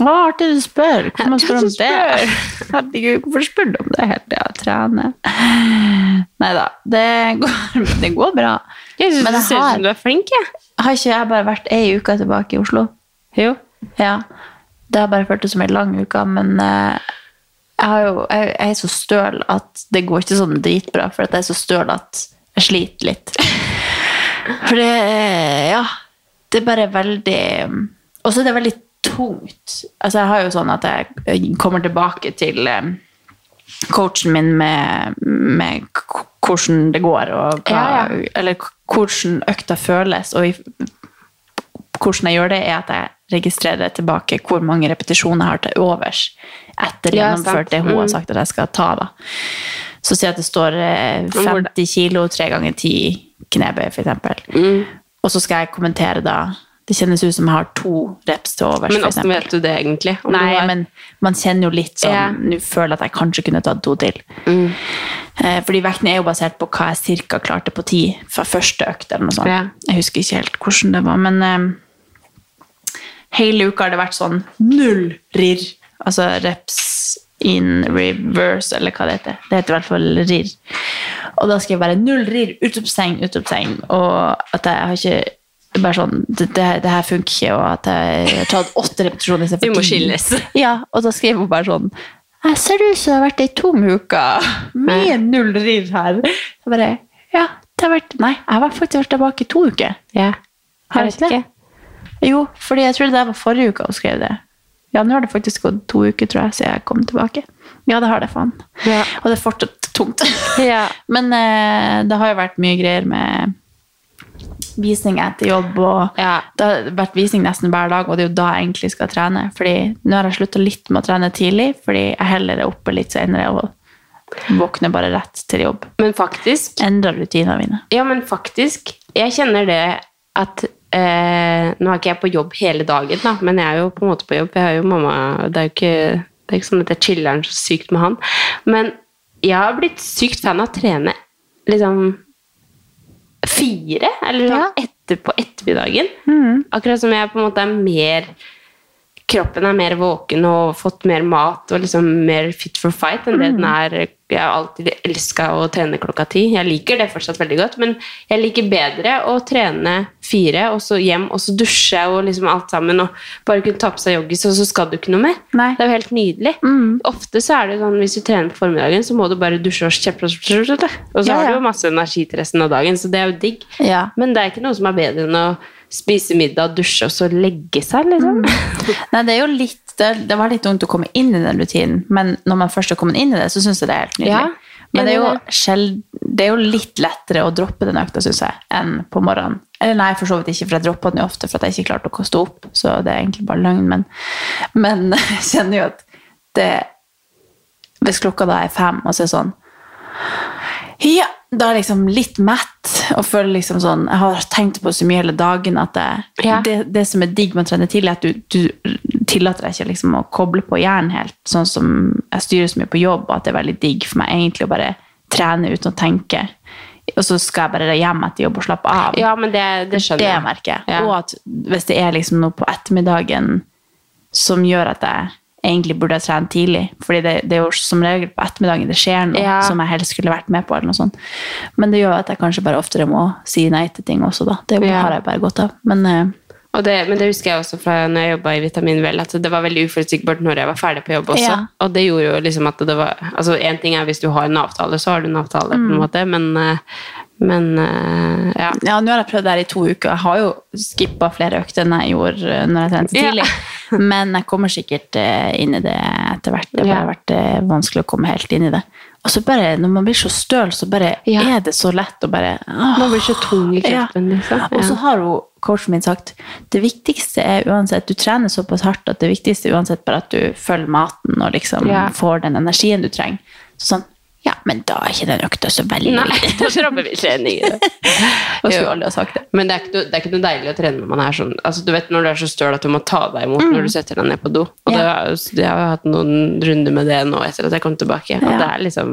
Å, artig du spør. Hvorfor spør du om det? Herregud, hvorfor spør du om det hele tida? Trene. Nei da, det går, det går bra. Jeg syns det ser ut som du er flink, jeg. Har ikke jeg bare vært ei uke tilbake i Oslo? Jo. Ja. Det har bare føltes som ei lang uke, men eh, jeg, jo, jeg, jeg er så støl at det går ikke sånn dritbra, for at jeg er så støl at jeg sliter litt. For det Ja. Det er bare veldig Og så er det veldig tungt. Altså, jeg har jo sånn at jeg kommer tilbake til eh, coachen min med, med hvordan det går, og hva, Ja, eller hvordan økta føles. Og i, hvordan jeg gjør det, er at jeg registrerer tilbake hvor mange repetisjoner jeg har til overs etter Ja, gjennomført det hun har Mm. sagt at jeg skal ta. da. Så si at det står eh, 50 kilo, tre ganger ti knebøy, eksempel. Mm. Og så skal jeg kommentere da Det kjennes ut som jeg har to reps til overs. Men åssen vet du det, egentlig? Nei, har- men man kjenner jo litt sånn yeah. Nå føler jeg at jeg kanskje kunne tatt to til. Mm. Eh, fordi vekten er jo basert på hva jeg cirka klarte på ti fra første økt. eller noe sånt. Yeah. Jeg husker ikke helt hvordan det var, men eh, hele uka har det vært sånn null RIR. Altså reps in reverse, eller hva det heter. Det heter i hvert fall RIR. Og da skal jeg bare null RIR, utropstegn, utropstegn. Og at jeg har ikke bare sånn, det, det, her funker ikke, og at jeg har tatt åtte repetisjoner istedenfor må skilles. Ja, og da skriver hun bare sånn Jeg ser ut som det har vært ei tom uke. med null rirr her. Så bare Ja, det har vært Nei, jeg har faktisk vært tilbake i to uker. Ja. Har Jeg ikke det? Jo, fordi jeg tror det var forrige uke hun skrev det. Ja, nå har det faktisk gått to uker, tror jeg, siden jeg kom tilbake. Ja, det har det, faen. Ja. Og det er fortsatt tungt. Ja. Men eh, det har jo vært mye greier med visning etter jobb, og Ja. det har vært visning nesten hver dag, og det er jo da jeg egentlig skal trene. Fordi nå har jeg slutta litt med å trene tidlig, fordi jeg heller er oppe litt senere og våkner bare rett til jobb. Men faktisk Endrer rutinene mine. Ja, men faktisk. Jeg kjenner det at eh, Nå er ikke jeg på jobb hele dagen, da, men jeg er jo på en måte på jobb. Jeg har jo mamma Det er jo ikke, det er ikke sånn at jeg chiller'n så sykt med han. Men jeg har blitt sykt fan av å trene liksom fire, eller sånn etter på ettermiddagen. Akkurat som jeg på en måte er mer Kroppen er mer våken og fått mer mat og liksom mer fit for fight enn det den er Jeg har alltid elska å trene klokka ti. Jeg liker det fortsatt veldig godt, men jeg liker bedre å trene fire, og så hjem, og så dusje og liksom alt sammen, og bare kunne ta på seg joggis, og så skal du ikke noe mer. Nei. Det er jo helt nydelig. Ofte så er det sånn hvis du trener på formiddagen, så må du bare dusje og kjeppe, og så har du jo masse energi til resten av dagen, så det er jo digg. Ja. Men det er ikke noe som er bedre enn å spise middag, dusje og så legge seg, liksom. Nei, det er jo litt det, det var litt ungt å komme inn i den rutinen, men når man først har kommet inn i det, så syns jeg det er helt nydelig. Ja, men det er, jo enig det er jo litt lettere å droppe den økta, syns jeg, enn på morgenen. Eller nei, for så vidt ikke, for jeg droppa den jo ofte for at jeg ikke klarte å stå opp, så det er egentlig bare løgn, men, men jeg kjenner jo at det Hvis klokka da er fem, og så er det sånn ja, da er jeg liksom litt mett og føler liksom sånn Jeg har tenkt på så mye hele dagen at det, Ja. det, det som er digg med å trene tidlig, er at du, du tillater deg ikke liksom å koble på hjernen helt. Sånn som jeg styrer så mye på jobb, og at det er veldig digg for meg egentlig å bare trene uten å tenke. Og så skal jeg bare hjem etter jobb og slappe av. Ja, men det, det skjønner det jeg. merker jeg. Ja. Og at hvis det er liksom noe på ettermiddagen som gjør at jeg egentlig burde jeg trene tidlig, fordi det, det er jo som regel på ettermiddagen det skjer noe Ja. som jeg helst skulle vært med på, eller noe sånt. Men det gjør at jeg kanskje bare oftere må si nei til ting også, da. Det Ja. har jeg bare godt av. Men eh, Og det, men det husker jeg også fra når jeg jobba i Vitamin Vel, at det var veldig uforutsigbart når jeg var ferdig på jobb også. Ja. Og det gjorde jo liksom at det var Altså, én ting er hvis du har en avtale, så har du en avtale, på en Mm. måte, men, eh, men uh, ja. Ja, nå har jeg prøvd det her i to uker. Jeg har jo skippa flere økter enn jeg gjorde når jeg trente Ja. tidlig. Men jeg kommer sikkert eh, inn i det etter hvert. Det har Ja. vært eh, vanskelig å komme helt inn i det. Og så bare, når man blir så støl, så bare er det så lett å bare åh. Man blir så tung i kroppen, liksom. Og så har jo coachen min sagt det viktigste er uansett Du trener såpass hardt at det viktigste er uansett bare at du følger maten og liksom Ja. får den energien du trenger. Sånn Ja, men da er ikke den økta så veldig Nei, da dropper vi aldri ha sagt det. Men det er, ikke det er ikke noe deilig å trene når man er sånn altså, Du vet når du er så støl at du må ta deg imot Mm. når du setter deg ned på do. Og Ja. det, jeg har hatt noen runder med det nå etter at jeg kom tilbake. Og Ja. det er liksom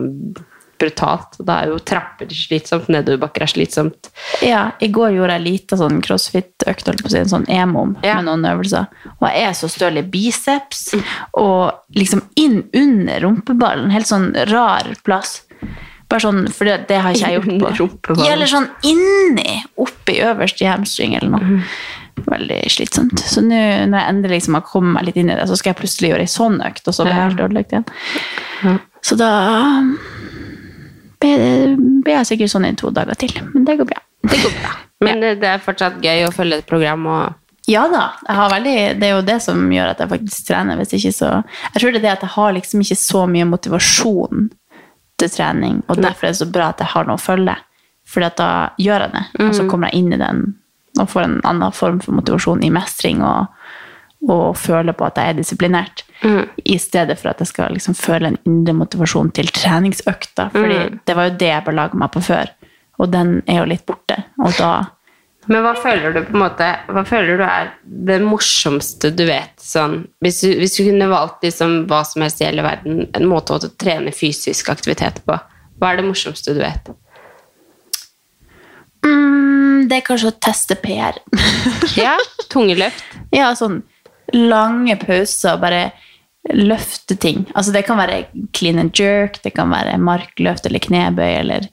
brutalt. Da er jo trapper slitsomt, nedoverbakker er slitsomt. Ja, i går gjorde jeg lite sånn crossfit-økt, holdt på å si, en sånn emom med noen øvelser. Og jeg er så støl i biceps, og liksom inn under rumpeballen, helt sånn rar plass. Bare sånn, for det, det har ikke jeg gjort på. Ja, eller sånn inni, oppi øverst i hamstring eller noe. Veldig slitsomt. Så nå når jeg endelig liksom har kommet meg litt inn i det, så skal jeg plutselig gjøre ei sånn økt, og så blir jeg helt ødelagt igjen. Så da blir jeg sikkert sånn i to dager til. Men det går bra. Det går bra. Men det, det er fortsatt gøy å følge et program og Ja da. Veldig, det er jo det som gjør at jeg faktisk trener. Hvis ikke så, jeg tror det er det at jeg har liksom ikke så mye motivasjon til trening, og derfor er det så bra at jeg har noe å følge. Fordi at da gjør jeg det, og så Mhm. kommer jeg inn i den og får en annen form for motivasjon i mestring og, og føler på at jeg er disiplinert. I stedet for at jeg skal liksom føle en indre motivasjon til treningsøkta. Fordi mm. det var jo det jeg belaga meg på før, og den er jo litt borte. Og da Men hva føler du på en måte Hva føler du er det morsomste du vet? Sånn, hvis, du, hvis du kunne valgt liksom hva som helst i hele verden, en måte å trene fysisk aktivitet på, hva er det morsomste du vet? mm, Det er kanskje å teste PR. ja, tungeløft. Ja, sånn lange pauser bare løfte ting. Altså det kan være clean and jerk, det kan være markløft eller knebøy, eller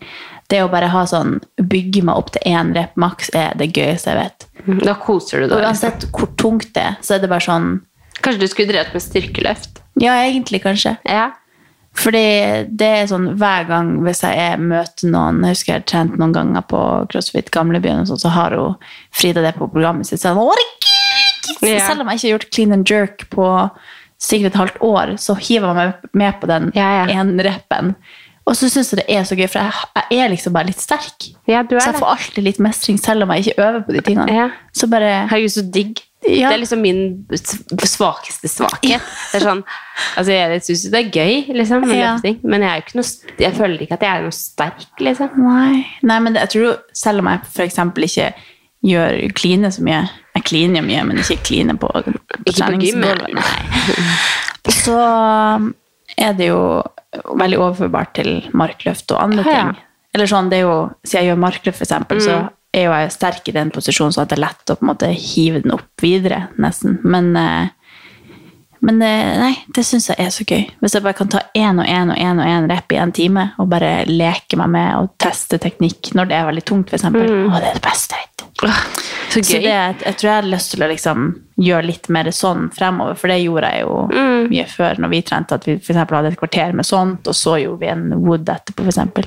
det å bare ha sånn bygge meg opp til én rep maks er det gøyeste jeg vet. Da koser du Og deg. uansett hvor tungt det er, så er det bare sånn Kanskje du skulle drevet med styrkeløft? Ja, egentlig kanskje. Ja. Fordi det er sånn hver gang hvis jeg er, møter noen Jeg husker jeg har trent noen ganger på CrossFit Gamlebyen, og sånn, så har hun Frida det på programmet sitt. Så jeg, «Ork!» Ja. Selv om jeg ikke har gjort clean and jerk på sikkert et halvt år, så hiver jeg meg med på den én-reppen. Og så syns jeg det er så gøy, for jeg, jeg er liksom bare litt sterk. Ja, du er så jeg får alltid litt mestring, selv om jeg ikke øver på de tingene. Så bare Herregud, så digg. Ja. Det er liksom min svakeste svakhet. Det er sånn, altså jeg syns jo det er gøy, liksom, med Ja. løfting, men jeg, er ikke noe, jeg føler ikke at jeg er noe sterk, liksom. Nei, Nei men jeg tror jo, selv om jeg eksempel ikke gjør kline så mye Jeg kliner mye, men ikke kline på, på treningsgulvet. Så er det jo veldig overførbart til markløft og andre Ja, ja. ting. Eller sånn, det er jo, Siden jeg gjør markløft, for eksempel, så Mm. er jo jeg sterk i den posisjonen, så det er lett å på en måte hive den opp videre, nesten. Men eh, men eh, nei, det syns jeg er så gøy. Hvis jeg bare kan ta én og én og én og én rep i en time, og bare leke meg med og teste teknikk når det er veldig tungt, f.eks. Mm. Å, det er det beste jeg Så Så det, jeg tror jeg hadde lyst til å liksom gjøre litt mer sånn fremover, for det gjorde jeg jo Mm. mye før når vi trente, at vi for hadde et kvarter med sånt, og så gjorde vi en wood etterpå, f.eks.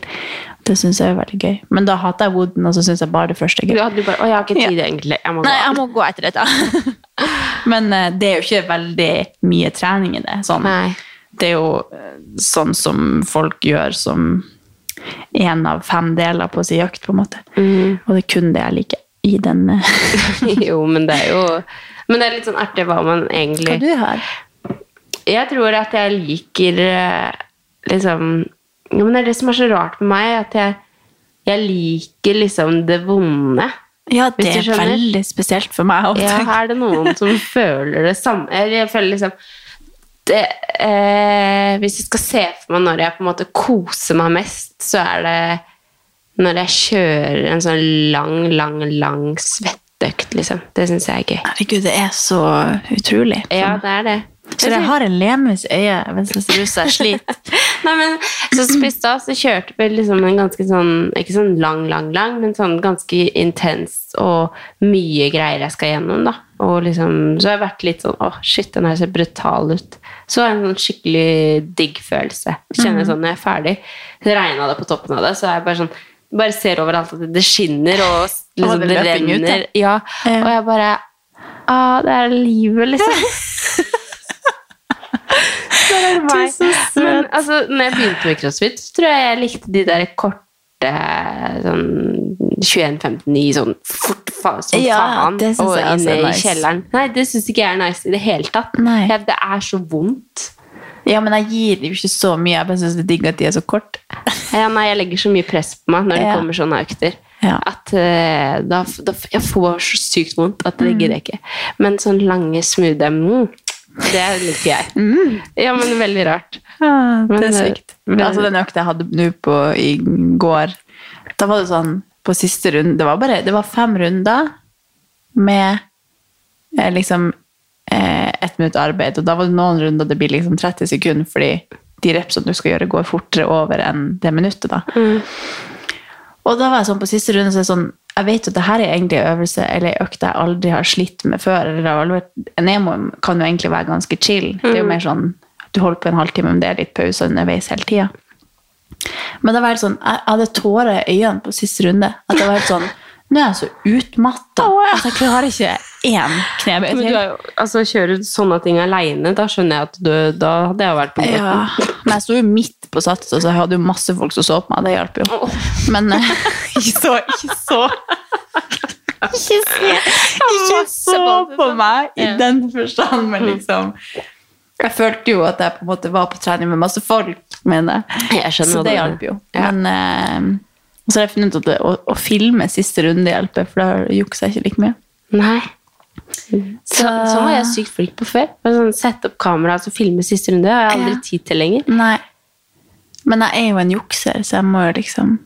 Det syns jeg er veldig gøy. Men da hater jeg wooden, og så syns jeg bare det første er gøy. Du hadde bare Å, jeg har ikke tid, egentlig. Jeg må gå. Nei, jeg må gå etter dette. Men uh, det er jo ikke veldig mye trening i det. Sånn. Det er jo eh, sånn som folk gjør som én av fem deler på sin økt, på en måte. Mm. Og det er kun det jeg liker i den eh, jo, men det er jo Men det er litt sånn artig hva man egentlig Hva du har? Jeg tror at jeg liker eh, liksom ja, men Det er det som er så rart med meg, at jeg, jeg liker liksom det vonde. Ja, det er veldig spesielt for meg. Ja, er det noen som føler det samme? Jeg føler liksom det, eh, Hvis jeg skal se for meg når jeg på en måte koser meg mest, så er det når jeg kjører en sånn lang, lang, lang svetteøkt, liksom. Det syns jeg er gøy. Herregud, det er så utrolig. Ja, det er det. Så jeg har en lemus i øyet mens jeg jeg sliter. Nei, men så i stad så kjørte vi liksom en ganske sånn, ikke sånn lang, lang, lang, men sånn ganske intens og mye greier jeg skal gjennom, da. Og liksom, så har jeg vært litt sånn, åh, shit, den her ser brutal ut. Så er det en sånn skikkelig digg følelse. Kjenner jeg sånn, når jeg er ferdig, Regna det på toppen av det, så er jeg bare sånn, bare ser overalt at det skinner, og liksom, det det, renner. ut, ja. Ja, og jeg bare, ah, det er livet, liksom. Det er meg. så søt. Men altså, når jeg begynte med crossfit, så tror jeg jeg likte de der korte sånn 21-59 sånn fort faen, som Ja, faen. og inne i nice. kjelleren. Nei, det syns ikke jeg er nice i det hele tatt. Nei. Det er så vondt. Ja, men jeg gir dem ikke så mye. Jeg bare syns det er digg at de er så kort. Ja, nei, jeg legger så mye press på meg når det Ja. kommer sånne økter. Ja. At uh, da, da Jeg får så sykt vondt at det Mm. gidder jeg ikke. Men sånn lange, smoothie mm, Det liker jeg. Ja, men veldig rart. Ja, det Men, er sykt. sykt. Altså, den økta jeg hadde nå på i går, da var det sånn på siste runde Det var bare det var fem runder med eh, liksom eh, ett minutt arbeid, og da var det noen runder det blir liksom 30 sekunder, fordi de repsene du skal gjøre, går fortere over enn det minuttet. da. Og da var jeg sånn på siste runde så er det sånn, jeg vet jo at det her er egentlig en øvelse eller en økt jeg aldri har slitt med før. eller En emo kan jo egentlig være ganske chill. Det er jo mer sånn, Du holder på en halvtime, men det er litt pause underveis hele tida. Men det var helt sånn, jeg hadde tårer i øynene på siste runde. At det var helt sånn, Nå er jeg så utmatta at jeg klarer ikke én knebøy Men du til. er jo, altså, kjører du sånne ting aleine, da skjønner jeg at du Da hadde jeg vært på båten. Ja, men jeg sto jo midt på Sats, så jeg hadde jo masse folk som så på meg. Det hjalp jo. Men eh, ikke så Ikke så Ikke, ikke så på meg i den forstand, men liksom Jeg følte jo at jeg på en måte var på trening med masse folk, mener jeg. Jeg Så det hjalp jo. Ja. Men eh, og så har jeg funnet ut at det, å, å filme siste runde hjelper, for da jukser jeg ikke like mye. Nei. Så, så var jeg sykt flink på før. Sånn, Sette opp kamera og så filme siste runde. Det har jeg aldri Ja. tid til lenger. Nei. Men jeg er jo en jukser, så jeg må jo liksom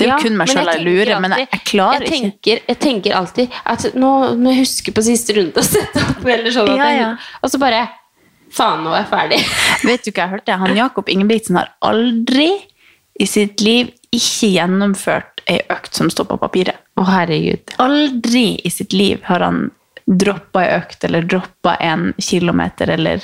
Det er jo Ja, kun meg men sjøl jeg tenker lurer, men jeg, jeg klarer jeg ikke. Jeg tenker alltid at nå må jeg huske på siste runde å sette opp, eller sånn Ja, ja. og så bare Faen, nå er jeg ferdig. Vet du hva jeg hørte? Han Jakob Ingebrigtsen har aldri i sitt liv ikke gjennomført ei økt som står på papiret. Å, herregud. Aldri i sitt liv har han droppa ei økt eller droppa en kilometer eller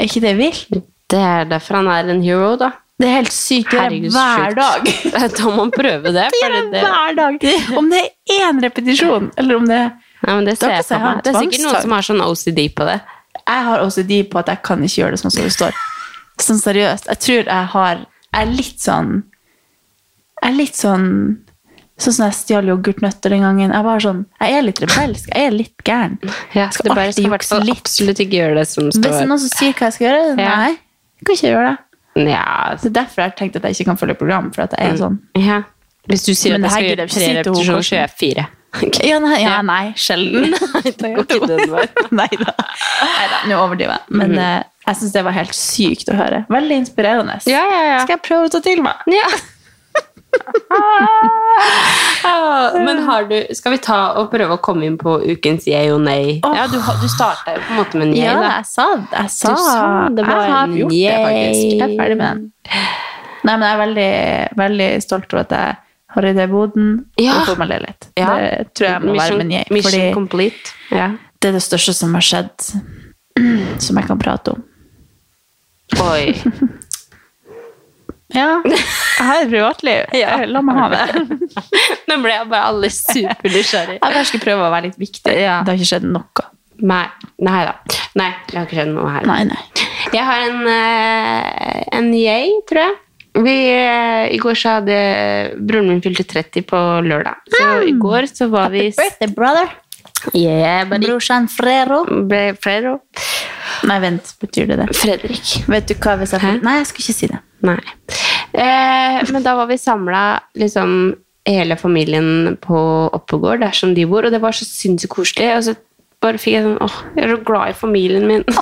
Er ikke det vilt? Det er derfor han er en hero, da. Det er helt sykt. Det er hver dag. Da må man prøve det. Det gjør det, hver dag. Om det er én repetisjon, eller om det Nei, men det ser jeg meg. Det er sikkert noen som har sånn OCD på det. Jeg har OCD på at jeg kan ikke gjøre det sånn som det står. Sånn seriøst. Jeg tror jeg har Jeg er litt sånn Jeg er litt sånn Sånn som jeg stjal yoghurtnøtter den gangen. Jeg, var sånn, jeg er litt rebelsk. Jeg er litt gæren. Ja, skal det bare skal jukse litt. absolutt ikke gjøre det som Hvis står noen som sier hva jeg skal gjøre, Ja. nei. Jeg kan ikke gjøre det. Ja, Det er derfor jeg har tenkt at jeg ikke kan følge program. For at jeg er sånn ja. Hvis du sier Men at jeg skal gjøre det tre repetisjoner, så gjør jeg fire. Ja, nei, ja, nei sjelden. det går ikke den veien. Nei da. Nå overdriver jeg. Men eh, jeg syns det var helt sykt å høre. Veldig inspirerende. Ja, ja, ja. Skal jeg prøve å ta til meg? Ja. Men har du Skal vi ta og prøve å komme inn på ukens yay og nei? Ja, du, du starta jo på en måte med en yay, Ja, da. jeg sa det. Jeg sa, Du det var jeg har gjort gjort det, faktisk. Jeg er ferdig med den. Nei, men jeg er veldig, veldig stolt over at jeg har rydda i boden Ja. og fått meg leilighet. Ja. Det tror jeg må være min yay. mission complete. Ja. det er det største som har skjedd, som jeg kan prate om. Oi. Ja, jeg har privatliv. Ja. La meg ha det. Nå ble jeg bare alle supernysgjerrig. Jeg bare skal prøve å være litt viktig. Ja. Det har ikke skjedd noe. Nei. Nei da. Nei, det har ikke skjedd noe her. Nei, nei. Jeg har en, eh, en yay, tror jeg. Vi, eh, I går så hadde broren min fylte 30 på lørdag. Så i går så var vi Birthday, brother. Yeah. Brorsan Frero. Bre- Frero. Nei, vent. Betyr det det? Fredrik. Vet du hva vi sa? Hæ? Nei, jeg skulle ikke si det. Nei. Eh, men da var vi samla liksom hele familien på Oppegård, der som de bor, og det var så sinnssykt koselig. Og så bare fikk jeg sånn åh, jeg er så glad i familien min.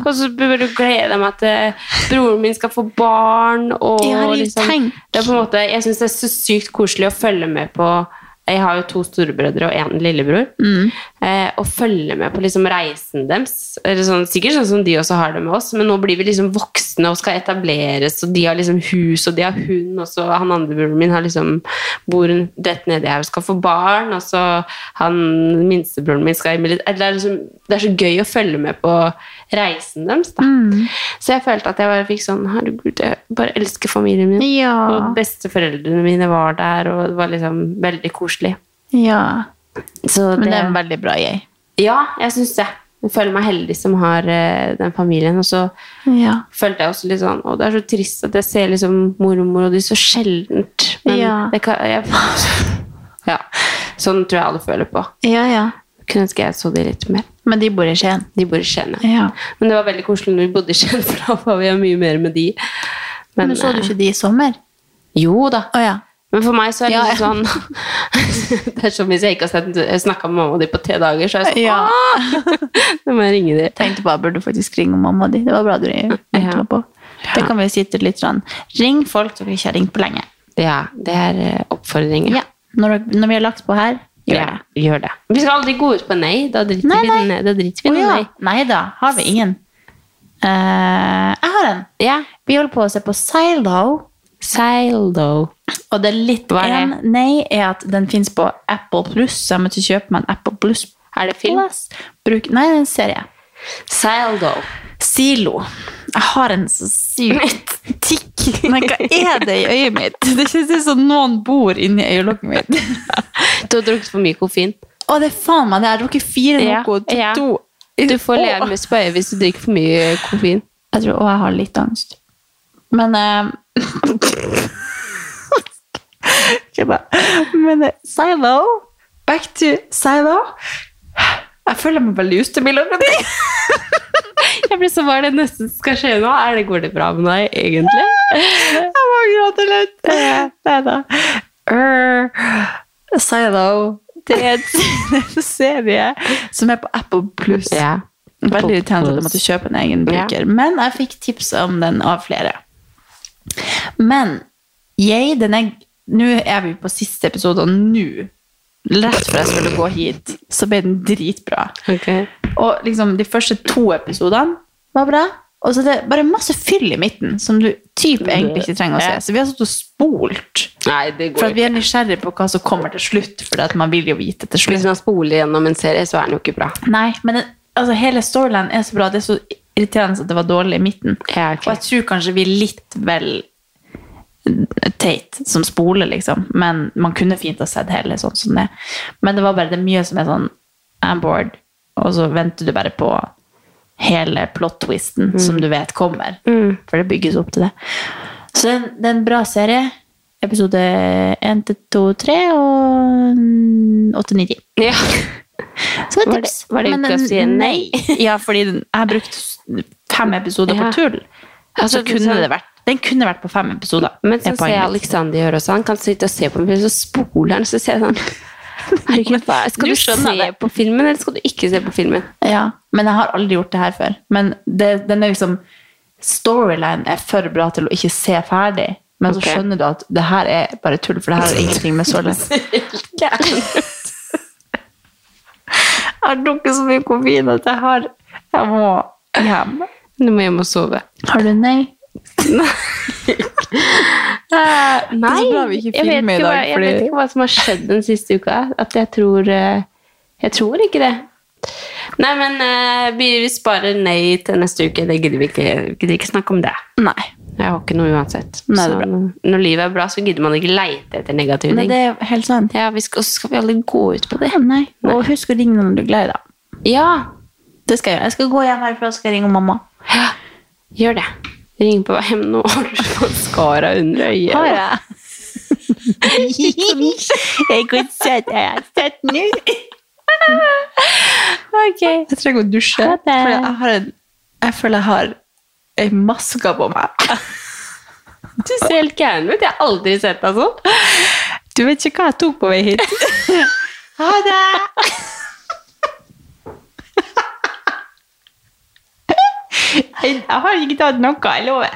Og så burde du glede meg til broren min skal få barn. Og jo liksom, det er på en måte, jeg syns det er så sykt koselig å følge med på Jeg har jo to storebrødre og en lillebror. Eh, og følge med på liksom reisen deres. Eller sånn, sikkert sånn som de også har det med oss, men nå blir vi liksom voksne og skal etableres, og de har liksom hus, og de har hund, og så han andre broren min har liksom bor rett nedi her og skal få barn, og så han minstebroren min skal i det, er liksom, det er så gøy å følge med på reisen deres, da. Så jeg følte at jeg bare fikk sånn Herregud, jeg bare elsker familien min. Ja. Og besteforeldrene mine var der, og det var liksom veldig koselig. Ja. Så Men det er en veldig bra jeg. Ja, jeg syns det. Jeg føler meg heldig som har uh, den familien. Og så Ja. følte jeg også litt sånn Å, det er så trist at jeg ser liksom mormor og de så sjeldent. Men Ja. det kan jeg, Ja. Sånn tror jeg alle føler på. Ja, ja. Kunne ønske jeg så de litt mer. Men de bor i Skien. De bor i Skien, ja. Ja. Men det var veldig koselig når vi bodde i Skien, for da var vi mye mer med de. Men, så du eh, ikke de i sommer? Jo da. Oh, ja. Men for meg så er det Ja, litt sånn Det er som hvis jeg ikke har snakka med mamma di på tre dager, så er jeg sånn Ja. Nå må jeg ringe dem. Tenkte bare burde faktisk ringe mamma di. Det var bra du ringte ja. på. Det kan vi si til litt sånn Ring folk dere ikke har ringt på lenge. Ja, det er eh, oppfordringer. Ja. Når, når vi har lagt på her, gjør Ja, det. gjør det. Vi skal aldri gå ut på nei. Da driter Nei, vi nei. nei. Da driter vi oh, ja. nei. Nei da, har vi ingen. Uh, jeg har en. Ja. Vi holder på å se på Silo. Silo. Og det er litt Hva er det? en nei er at den finnes på Apple Plus, så jeg måtte kjøpe meg en Apple Plus. Er det film? Bruk, nei, det er en serie. Sildo. Silo. Jeg har en så sykt tikk. Men hva er det i øyet mitt? Det kjennes ut som noen bor inni øyelokket mitt. Du har drukket for mye koffein. Å, det er faen meg det. Jeg har drukket fire Ja, noe til ja. to. Du får levermus på øyet hvis du drikker for mye koffein. Jeg tror Og jeg har litt angst. Men eh, Bare- Men eh, Silo Back to Silo. Jeg føler meg veldig ustabil akkurat. Jeg blir så Hva er det neste som skal skje nå? Er det, går det bra med deg, egentlig? Jeg må gråte litt. Nei da. Silo. Det er en serie som er på Apple Pluss. Yeah. Veldig irriterende at jeg måtte kjøpe en egen bruker. Men jeg fikk tips om den av flere. Men jeg, den er Nå er vi på siste episode, og nå, rett før jeg skulle gå hit, så ble den dritbra. Okay. Og liksom de første to episodene var bra. Og så er det bare masse fyll i midten, som du typ egentlig ikke trenger å se. Så vi har satt og spolt. Nei, det For går at vi er nysgjerrige på hva som kommer til slutt, for at man vil jo vite til slutt. Hvis man spoler gjennom en serie, så er den jo ikke bra. Nei, men den, altså, hele storylinen er så bra. Det er så irriterende at det var dårlig i midten. Ja, okay. Og jeg tror kanskje vi er litt vel teit som spoler, liksom. Men man kunne fint ha sett hele sånn som det. Men det var bare det mye som er sånn I'm bored, og så venter du bare på hele plot-twisten som du vet kommer. For det bygges opp til det. Så det er en, det er en bra serie. Episode 1 til 2, 3 og 8, 9, 10. Ja. Så Var det- var det Men ukas den- nei? Ja, fordi jeg har brukt fem episoder Ja. på tull. Og så det er kunne det vært Den kunne vært på fem episoder. Men så ser jeg. Alexander gjøre også. Han kan sitte og se på meg, så spoler han, så ser sånn Herregud, skal Du du se det. på filmen, eller skal du ikke se på filmen? Ja, men jeg har aldri gjort det her før. Men det, den er liksom Storyline er for bra til å ikke se ferdig. Men okay. så skjønner du at det her er bare tull, for det her har ingenting med storyline Jeg har drukket så mye koffein at jeg har Jeg må hjem. Du må hjem og sove. Har du nei? Nei, vi ikke jeg, vet ikke dag, hva, jeg fordi- vet ikke hva som har skjedd den siste uka. At jeg tror eh, Jeg tror ikke det. Nei, men uh, vi, sparer nei til neste uke. Det gidder vi ikke, gidder ikke snakke om det. Nei. Jeg har ikke noe uansett. Nei, Så når- livet er bra, så gidder man ikke leite etter negative ting. ting. det er helt sant. Ja, vi skal, skal vi aldri gå ut på det. Nei. Og husk å ringe når du er glad i deg. Ja, Det skal jeg gjøre. Jeg skal gå hjem herfra og skal ringe mamma. gjør det. Ring på vei hjem nå. Har du maskara under øyet? Har jeg? jeg kan sette jeg er sett nå. Ok. Jeg trenger å dusje. og dusjer. For jeg, har en, jeg føler jeg har ei maske på meg. Du ser helt gæren ut. Jeg har aldri sett deg sånn. Du vet ikke hva jeg tok på vei hit. Ha det! Jeg har ikke tatt noe, jeg lover.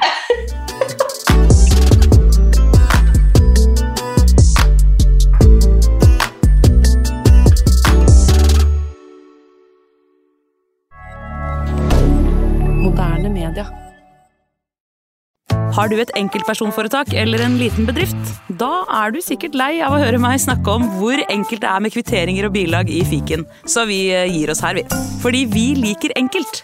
Har du et enkeltpersonforetak eller en liten bedrift? Da er du sikkert lei av å høre meg snakke om hvor enkelt det er med kvitteringer og bilag i fiken, så vi eh, gir oss her, vi. Fordi vi liker enkelt.